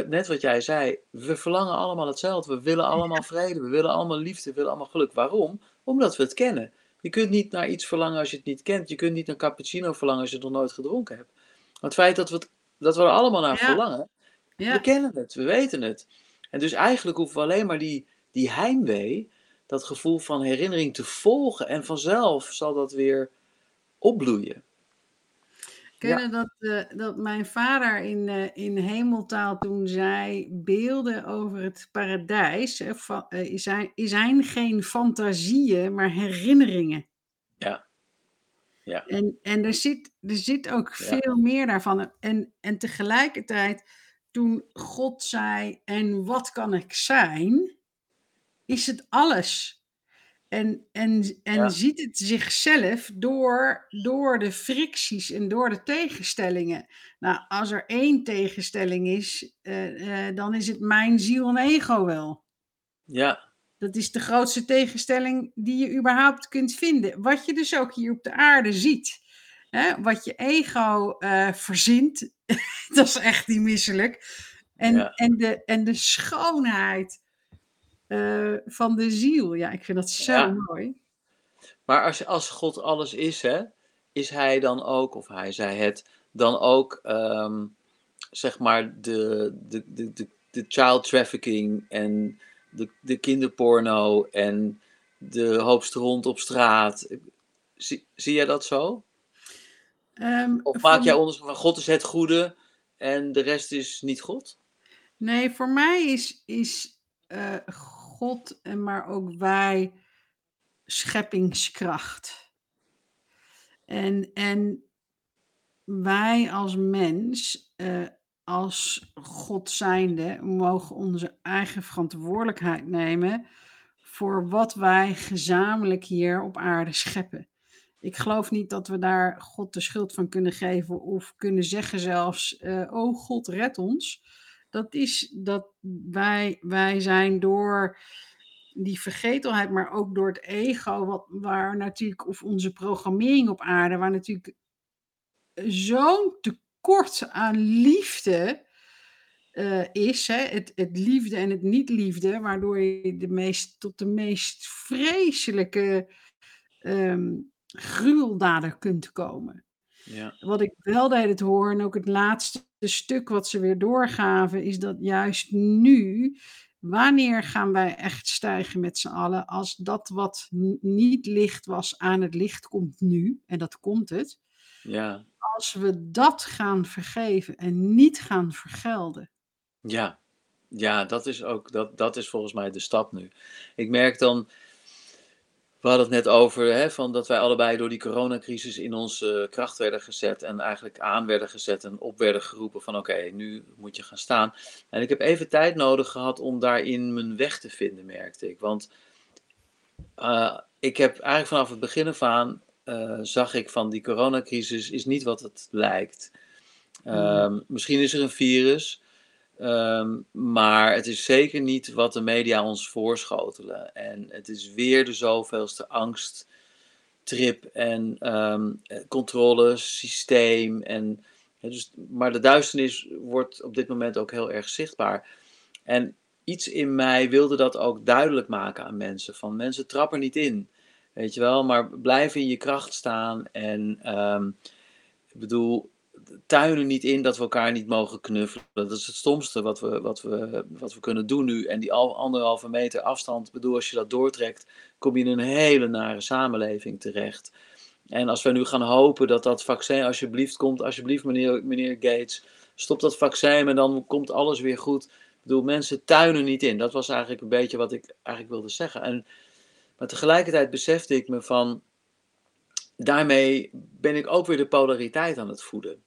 net wat jij zei, we verlangen allemaal hetzelfde. We willen allemaal vrede, we willen allemaal liefde, we willen allemaal geluk. Waarom? Omdat we het kennen. Je kunt niet naar iets verlangen als je het niet kent. Je kunt niet naar cappuccino verlangen als je het nog nooit gedronken hebt. Maar het feit dat we, het, dat we er allemaal naar verlangen, ja. we kennen het, we weten het. En dus eigenlijk hoeven we alleen maar die, die heimwee, dat gevoel van herinnering te volgen. En vanzelf zal dat weer opbloeien. Kennen dat, uh, dat mijn vader in, uh, in hemeltaal toen zei: beelden over het paradijs uh, van, zijn, zijn geen fantasieën, maar herinneringen. Ja. ja. En, en er, zit, er zit ook veel meer daarvan. En, en tegelijkertijd toen God zei: En wat kan ik zijn? Is het alles. En, en, en ziet het zichzelf door, door de fricties en door de tegenstellingen. Nou, als er één tegenstelling is, uh, uh, dan is het mijn ziel en ego wel. Ja. Dat is de grootste tegenstelling die je überhaupt kunt vinden. Wat je dus ook hier op de aarde ziet. Hè, wat je ego uh, verzint, dat is echt niet misselijk. En, en, de, en de schoonheid uh, van de ziel. Ja, ik vind dat zo ja. mooi. Maar als, als God alles is, hè, is hij dan ook, of hij zei het, dan ook, um, zeg maar, de, de, de, de, de child trafficking en de, de kinderporno en de hoopste hond op straat. Zie, zie jij dat zo? Um, of maak jij onderscheid van God is het goede en de rest is niet God? Nee, voor mij is, is uh, God, en maar ook wij, scheppingskracht. En, en wij als mens, uh, als God zijnde, mogen onze eigen verantwoordelijkheid nemen voor wat wij gezamenlijk hier op aarde scheppen. Ik geloof niet dat we daar God de schuld van kunnen geven of kunnen zeggen zelfs, uh, oh God red ons dat is dat wij, wij zijn door die vergetelheid, maar ook door het ego, wat, waar natuurlijk, of onze programmering op aarde, waar natuurlijk zo'n tekort aan liefde uh, is, hè? Het, het liefde en het niet-liefde, waardoor je de meest, tot de meest vreselijke um, gruweldaden kunt komen. Ja. Wat ik wel de hele hoor, en ook het laatste stuk wat ze weer doorgaven, is dat juist nu, wanneer gaan wij echt stijgen met z'n allen, als dat wat niet licht was aan het licht komt nu, en dat komt het, ja. als we dat gaan vergeven en niet gaan vergelden. Ja, ja dat, is ook, dat, dat is volgens mij de stap nu. Ik merk dan we hadden het net over hè, van dat wij allebei door die coronacrisis in onze kracht werden gezet en eigenlijk aan werden gezet en op werden geroepen van oké, nu moet je gaan staan. En ik heb even tijd nodig gehad om daarin mijn weg te vinden, merkte ik. Want uh, ik heb eigenlijk vanaf het begin af aan uh, zag ik van die coronacrisis is niet wat het lijkt. Uh, misschien is er een virus, Um, maar het is zeker niet wat de media ons voorschotelen. En het is weer de zoveelste angsttrip en um, controlesysteem. En dus, maar de duisternis wordt op dit moment ook heel erg zichtbaar. En iets in mij wilde dat ook duidelijk maken aan mensen. Van mensen, trap er niet in. Weet je wel, maar blijf in je kracht staan. En um, ik bedoel, tuinen niet in dat we elkaar niet mogen knuffelen. Dat is het stomste wat we, wat we, wat we kunnen doen nu. En die anderhalve meter afstand, bedoel, als je dat doortrekt, kom je in een hele nare samenleving terecht. En als we nu gaan hopen dat dat vaccin alsjeblieft komt, alsjeblieft meneer, meneer Gates, stop dat vaccin en dan komt alles weer goed. Ik bedoel, mensen tuinen niet in. Dat was eigenlijk een beetje wat ik eigenlijk wilde zeggen. En, maar tegelijkertijd besefte ik me van, daarmee ben ik ook weer de polariteit aan het voeden.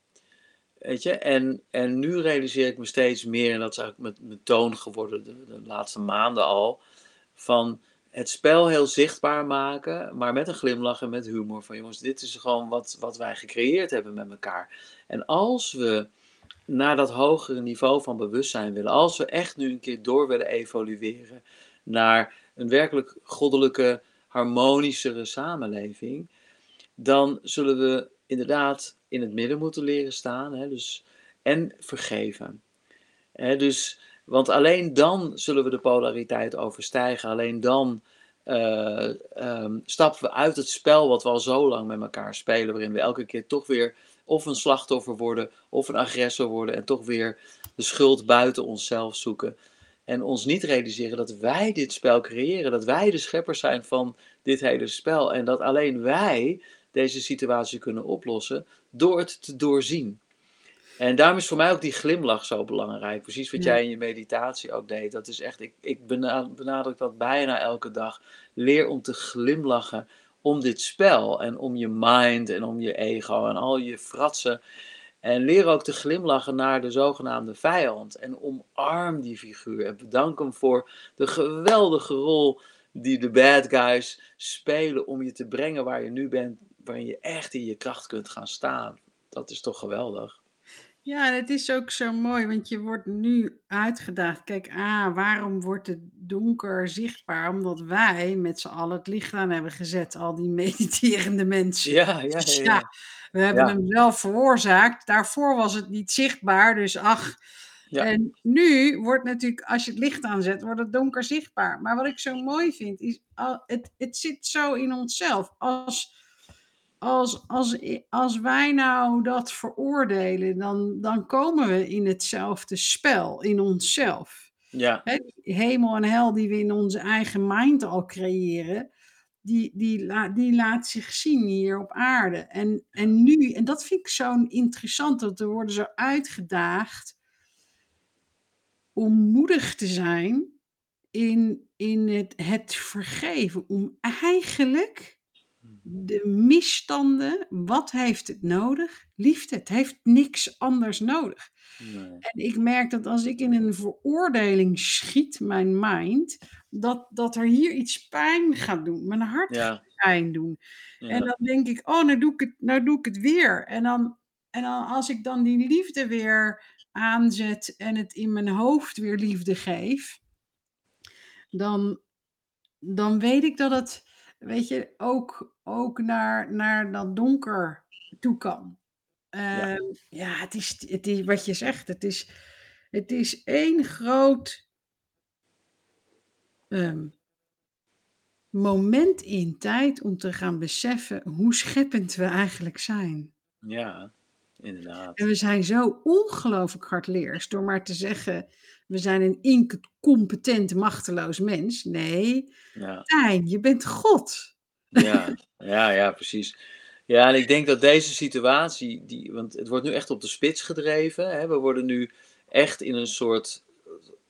Weet je, en, en nu realiseer ik me steeds meer, en dat is eigenlijk mijn, mijn toon geworden de, laatste maanden al, van het spel heel zichtbaar maken, maar met een glimlach en met humor. Van jongens, dit is gewoon wat, wat wij gecreëerd hebben met elkaar. En als we naar dat hogere niveau van bewustzijn willen, als we echt nu een keer door willen evolueren naar een werkelijk goddelijke, harmonischere samenleving, dan zullen we inderdaad in het midden moeten leren staan. Hè, dus, en vergeven. Hè, dus, want alleen dan zullen we de polariteit overstijgen. Alleen dan uh, um, stappen we uit het spel wat we al zo lang met elkaar spelen. Waarin we elke keer toch weer of een slachtoffer worden of een agressor worden. En toch weer de schuld buiten onszelf zoeken. En ons niet realiseren dat wij dit spel creëren. Dat wij de scheppers zijn van dit hele spel. En dat alleen wij deze situatie kunnen oplossen door het te doorzien. En daarom is voor mij ook die glimlach zo belangrijk. Precies wat jij in je meditatie ook deed. Dat is echt, ik, ik benadruk dat bijna elke dag. Leer om te glimlachen om dit spel en om je mind en om je ego en al je fratsen. En leer ook te glimlachen naar de zogenaamde vijand. En omarm die figuur. En bedank hem voor de geweldige rol die de bad guys spelen om je te brengen waar je nu bent. Waarin je echt in je kracht kunt gaan staan. Dat is toch geweldig. Ja, het is ook zo mooi, want je wordt nu uitgedaagd. Kijk, ah, waarom wordt het donker zichtbaar? Omdat wij met z'n allen het licht aan hebben gezet, al die mediterende mensen. Ja, ja, Dus ja. ja, ja. we hebben Ja. hem zelf veroorzaakt. Daarvoor was het niet zichtbaar, dus ach. Ja. En nu wordt natuurlijk, als je het licht aanzet, wordt het donker zichtbaar. Maar wat ik zo mooi vind, is, al- het, het zit zo in onszelf. Als, als, als, als wij nou dat veroordelen, dan, dan komen we in hetzelfde spel, in onszelf. ja. Hemel en hel die we in onze eigen mind al creëren, die, die, die laat zich zien hier op aarde. En, en nu, en dat vind ik zo'n interessant, dat we worden zo uitgedaagd om moedig te zijn in, in het, het vergeven. Om eigenlijk de misstanden, wat heeft het nodig? Liefde, het heeft niks anders nodig. Nee. En ik merk dat als ik in een veroordeling schiet, mijn mind, dat, dat er hier iets pijn gaat doen. Mijn hart gaat pijn doen. En dan denk ik, oh, nou doe ik het, nou doe ik het weer. En dan, en dan als ik dan die liefde weer aanzet en het in mijn hoofd weer liefde geef, dan, dan weet ik dat het, weet je, ook, ook naar, naar dat donker toe kan. Ja. Ehm, ja, het is, het is wat je zegt, het is, het is één groot ehm, moment in tijd om te gaan beseffen hoe scheppend we eigenlijk zijn. Ja, inderdaad. En we zijn zo ongelooflijk hardleers door maar te zeggen, we zijn een incompetent, machteloos mens. Nee, Ja. Tijn, je bent God. Ja, ja, ja, precies. Ja, en ik denk dat deze situatie, die, want het wordt nu echt op de spits gedreven. Hè? We worden nu echt in een soort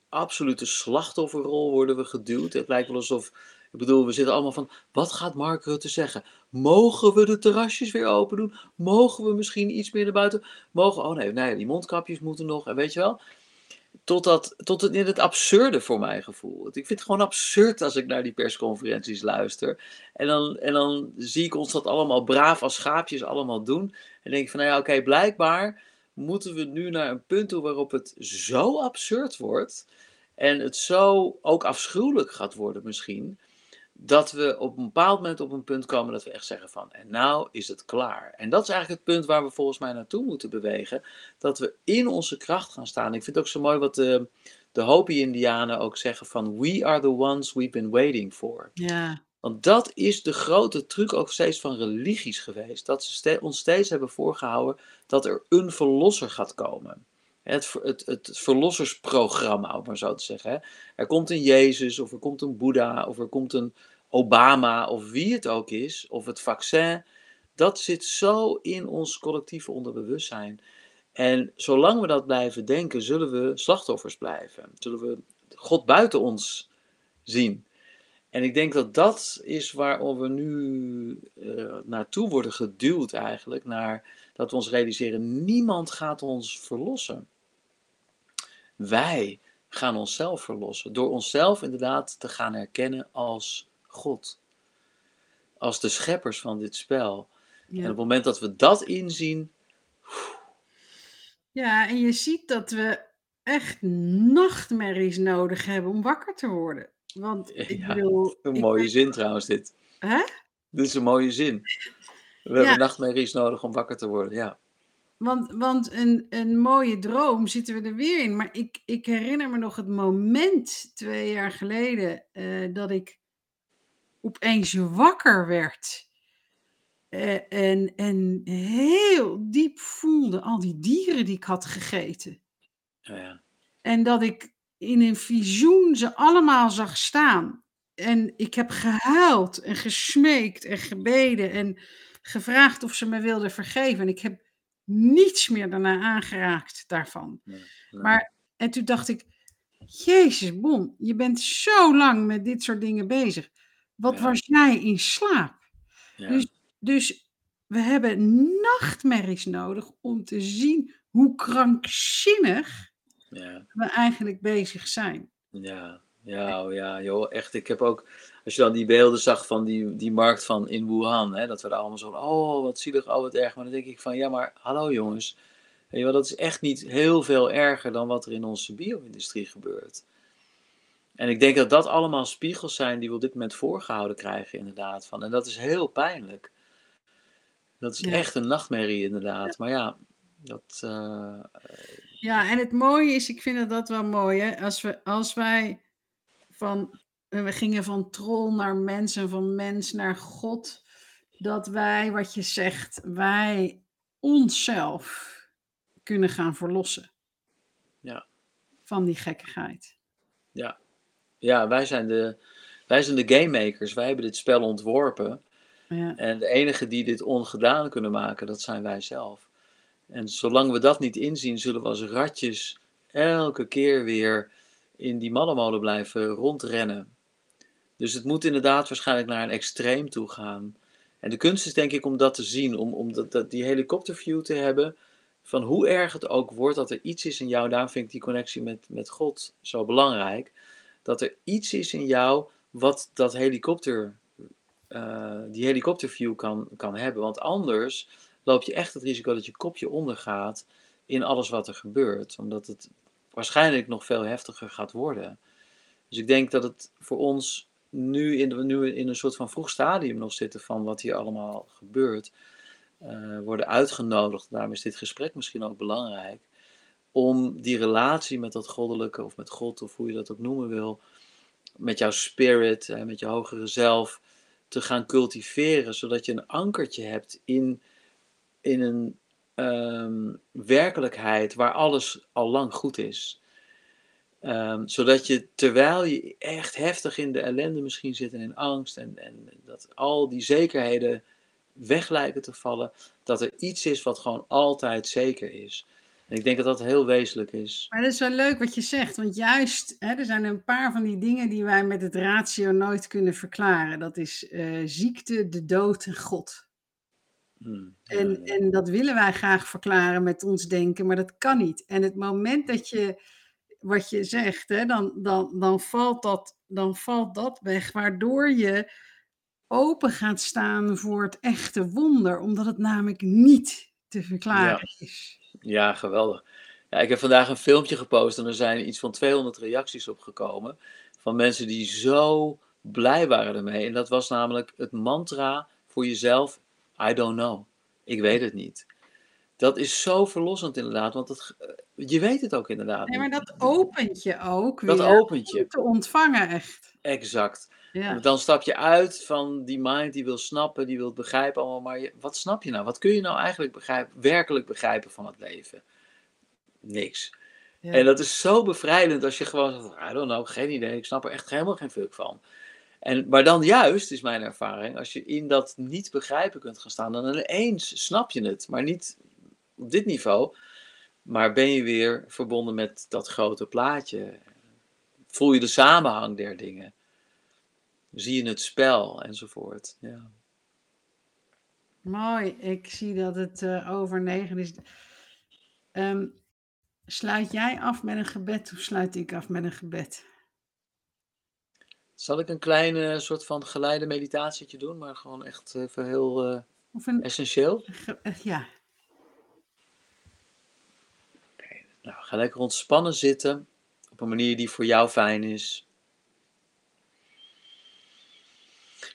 absolute slachtofferrol worden we geduwd. Het lijkt wel alsof, ik bedoel, we zitten allemaal van, wat gaat Mark Rutte zeggen? Mogen we de terrasjes weer open doen? Mogen we misschien iets meer naar buiten? Mogen, oh nee, nee, die mondkapjes moeten nog, en weet je wel? Tot, dat, tot het, in het absurde voor mijn gevoel. Ik vind het gewoon absurd als ik naar die persconferenties luister. En dan, en dan zie ik ons dat allemaal braaf als schaapjes allemaal doen. En denk ik van, nou ja, oké, blijkbaar moeten we nu naar een punt toe waarop het zo absurd wordt. En het zo ook afschuwelijk gaat worden misschien. Dat we op een bepaald moment op een punt komen dat we echt zeggen van, en nou is het klaar. En dat is eigenlijk het punt waar we volgens mij naartoe moeten bewegen. Dat we in onze kracht gaan staan. Ik vind het ook zo mooi wat de, de Hopi-Indianen ook zeggen van, we are the ones we've been waiting for. Ja. Want dat is de grote truc ook steeds van religies geweest. Dat ze ons steeds hebben voorgehouden dat er een verlosser gaat komen. Het, het, het verlossersprogramma, om maar zo te zeggen. Er komt een Jezus, of er komt een Boeddha, of er komt een Obama, of wie het ook is, of het vaccin. Dat zit zo in ons collectieve onderbewustzijn. En zolang we dat blijven denken, zullen we slachtoffers blijven. Zullen we God buiten ons zien. En ik denk dat dat is waar we nu uh, naartoe worden geduwd eigenlijk. Naar dat we ons realiseren, niemand gaat ons verlossen. Wij gaan onszelf verlossen. Door onszelf inderdaad te gaan herkennen als God. Als de scheppers van dit spel. En op het moment dat we dat inzien. Ja, en je ziet dat we echt nachtmerries nodig hebben om wakker te worden. Want ik ja. Een mooie zin trouwens, dit. Hè? Dit is een mooie zin. We hebben nachtmerries nodig om wakker te worden, ja. Want, want een, een mooie droom zitten we er weer in. Maar ik, ik herinner me nog het moment twee jaar geleden uh, dat ik opeens wakker werd. Uh, en, en heel diep voelde al die dieren die ik had gegeten. Oh ja. En dat ik in een visioen ze allemaal zag staan. En ik heb gehuild en gesmeekt en gebeden en gevraagd of ze me wilden vergeven. En ik heb niets meer daarna aangeraakt daarvan. Maar, en toen dacht ik, Jezus, Bon, je bent zo lang met dit soort dingen bezig. Wat was jij in slaap? Dus, dus we hebben nachtmerries nodig om te zien hoe krankzinnig we eigenlijk bezig zijn. Ja, ja, oh ja, joh, echt. Ik heb ook, als je dan die beelden zag van die, die markt van in Wuhan, hè, dat we daar allemaal zo oh, wat zielig, oh, wat erg. Maar dan denk ik van, ja, maar hallo jongens, weet je wel, dat is echt niet heel veel erger dan wat er in onze bio-industrie gebeurt. En ik denk dat dat allemaal spiegels zijn die we op dit moment voorgehouden krijgen, inderdaad. Van. En dat is heel pijnlijk. Dat is echt een nachtmerrie, inderdaad. Maar ja, dat. Uh, ja, en het mooie is, ik vind dat wel mooi, hè? Als, we, als wij van, we gingen van troll naar mens en van mens naar God, dat wij, wat je zegt, wij onszelf kunnen gaan verlossen. Ja. Van die gekkigheid. Ja, ja wij, zijn de, wij zijn de game makers. Wij hebben dit spel ontworpen. Ja. En de enige die dit ongedaan kunnen maken, dat zijn wij zelf. En zolang we dat niet inzien, zullen we als ratjes elke keer weer in die mallenmolen blijven rondrennen. Dus het moet inderdaad waarschijnlijk naar een extreem toe gaan. En de kunst is denk ik om dat te zien, om, om dat, die helikopterview te hebben van hoe erg het ook wordt dat er iets is in jou, daarom vind ik die connectie met, met God zo belangrijk, dat er iets is in jou wat dat helikopter, uh, die helikopterview kan, kan hebben. Want anders loop je echt het risico dat je kopje ondergaat in alles wat er gebeurt. Omdat het waarschijnlijk nog veel heftiger gaat worden. Dus ik denk dat het voor ons nu in, nu in een soort van vroeg stadium nog zitten van wat hier allemaal gebeurt. Uh, worden uitgenodigd, daarom is dit gesprek misschien ook belangrijk, om die relatie met dat goddelijke of met God of hoe je dat ook noemen wil, met jouw spirit, en met je hogere zelf, te gaan cultiveren, zodat je een ankertje hebt in, in een Ehm, werkelijkheid waar alles al lang goed is. Ehm, zodat je, terwijl je echt heftig in de ellende misschien zit en in angst en, en dat al die zekerheden weg lijken te vallen, dat er iets is wat gewoon altijd zeker is. En ik denk dat dat heel wezenlijk is. Maar dat is wel leuk wat je zegt, want juist, hè, er zijn een paar van die dingen die wij met het ratio nooit kunnen verklaren. Dat is uh, ziekte, de dood en God. Hmm, en, en dat willen wij graag verklaren met ons denken, maar dat kan niet. En het moment dat je, wat je zegt, hè, dan, dan, dan, valt dat, dan valt dat weg, waardoor je open gaat staan voor het echte wonder, omdat het namelijk niet te verklaren is. Ja, geweldig. Ja, ik heb vandaag een filmpje gepost en er zijn iets van 200 reacties op gekomen van mensen die zo blij waren ermee. En dat was namelijk het mantra voor jezelf: I don't know. Ik weet het niet. Dat is zo verlossend inderdaad, want het, eh, je weet het ook inderdaad. Nee, maar dat opent je ook Dat weer opent je. om te ontvangen echt. Exact. Ja. Dan stap je uit van die mind die wil snappen, die wil begrijpen allemaal. Maar je- wat snap je nou? Wat kun je nou eigenlijk begrijpen, werkelijk begrijpen van het leven? Niks. Ja. En dat is zo bevrijdend als je gewoon zegt, I don't know, geen idee, ik snap er echt helemaal geen fuck van. En, maar dan juist, is mijn ervaring, als je in dat niet begrijpen kunt gaan staan, dan ineens snap je het. Maar niet op dit niveau, maar ben je weer verbonden met dat grote plaatje. Voel je de samenhang der dingen. Zie je het spel enzovoort. Ja. Mooi, ik zie dat het eh, over negen is. Ehm, sluit jij af met een gebed of sluit ik af met een gebed? Zal ik een kleine soort van geleide meditatietje doen, maar gewoon echt even heel eh, een, essentieel? eh, ja, Nou, ga lekker ontspannen zitten op een manier die voor jou fijn is.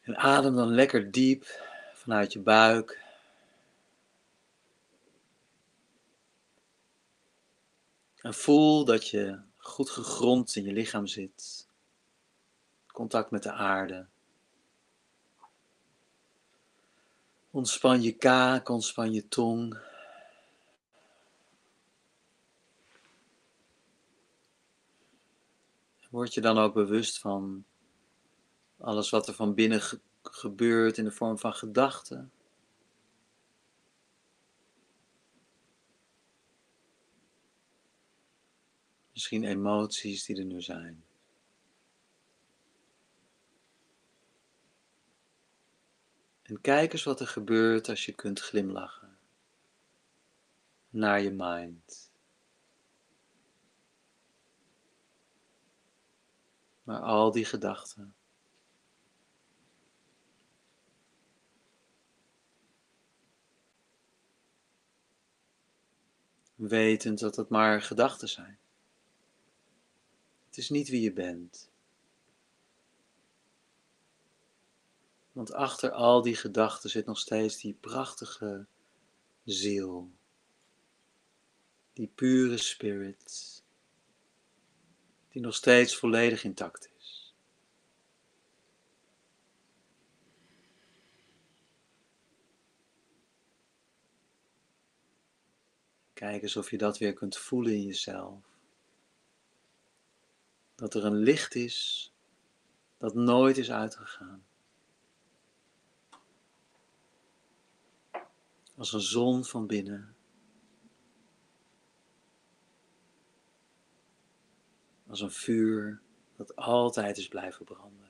En adem dan lekker diep vanuit je buik. En voel dat je goed gegrond in je lichaam zit. Contact met de aarde. Ontspan je kaak, ontspan je tong. Word je dan ook bewust van alles wat er van binnen ge- gebeurt in de vorm van gedachten? Misschien emoties die er nu zijn. En kijk eens wat er gebeurt als je kunt glimlachen. Naar je mind. Maar al die gedachten. Wetend dat het maar gedachten zijn. Het is niet wie je bent. Want achter al die gedachten zit nog steeds die prachtige ziel. Die pure spirit. Die nog steeds volledig intact is. Kijk eens of je dat weer kunt voelen in jezelf. Dat er een licht is dat nooit is uitgegaan. Als een zon van binnen. Als een vuur dat altijd is blijven branden.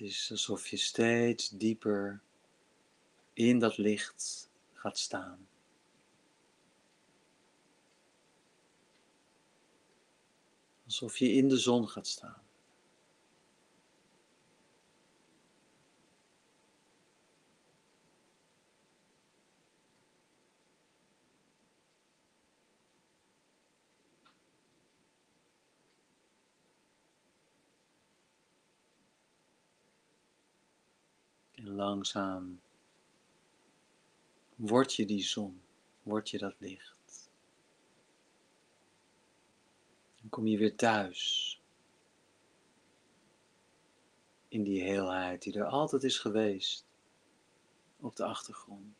Het is alsof je steeds dieper in dat licht gaat staan. Alsof je in de zon gaat staan. En langzaam word je die zon, word je dat licht. Dan kom je weer thuis. In die heelheid die er altijd is geweest op de achtergrond.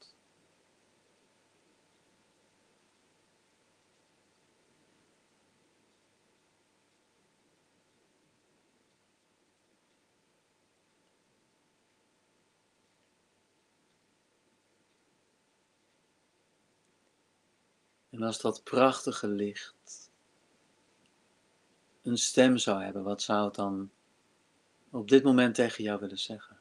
En als dat prachtige licht een stem zou hebben, wat zou het dan op dit moment tegen jou willen zeggen?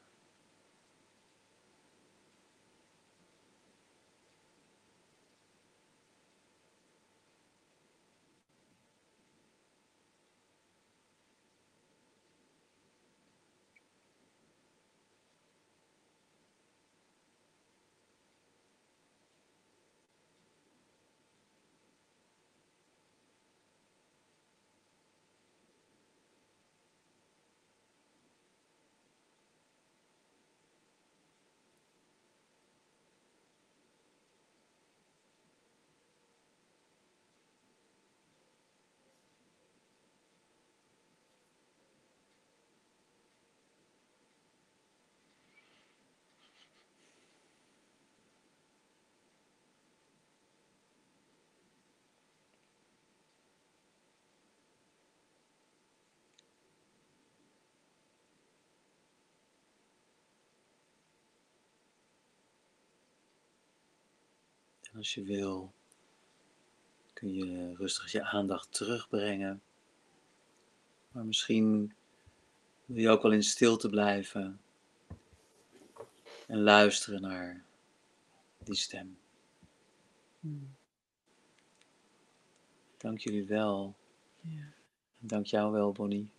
En als je wil, kun je rustig je aandacht terugbrengen. Maar misschien wil je ook wel in stilte blijven en luisteren naar die stem. Hmm. Dank jullie wel. Ja. Dank jou wel, Bonnie.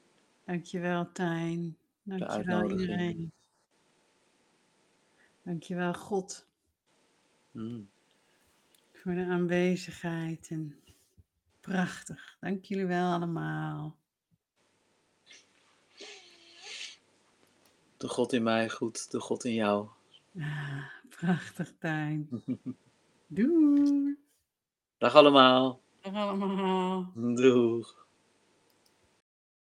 Dankjewel, Tijn. Dankjewel, uitnodiging. iedereen. Dankjewel, God, Mm. Voor de aanwezigheid. En prachtig. Dank jullie wel allemaal. De God in mij goed, de God in jou. Ah, prachtig, Tijn. Doei. Dag allemaal. Dag allemaal. Doeg.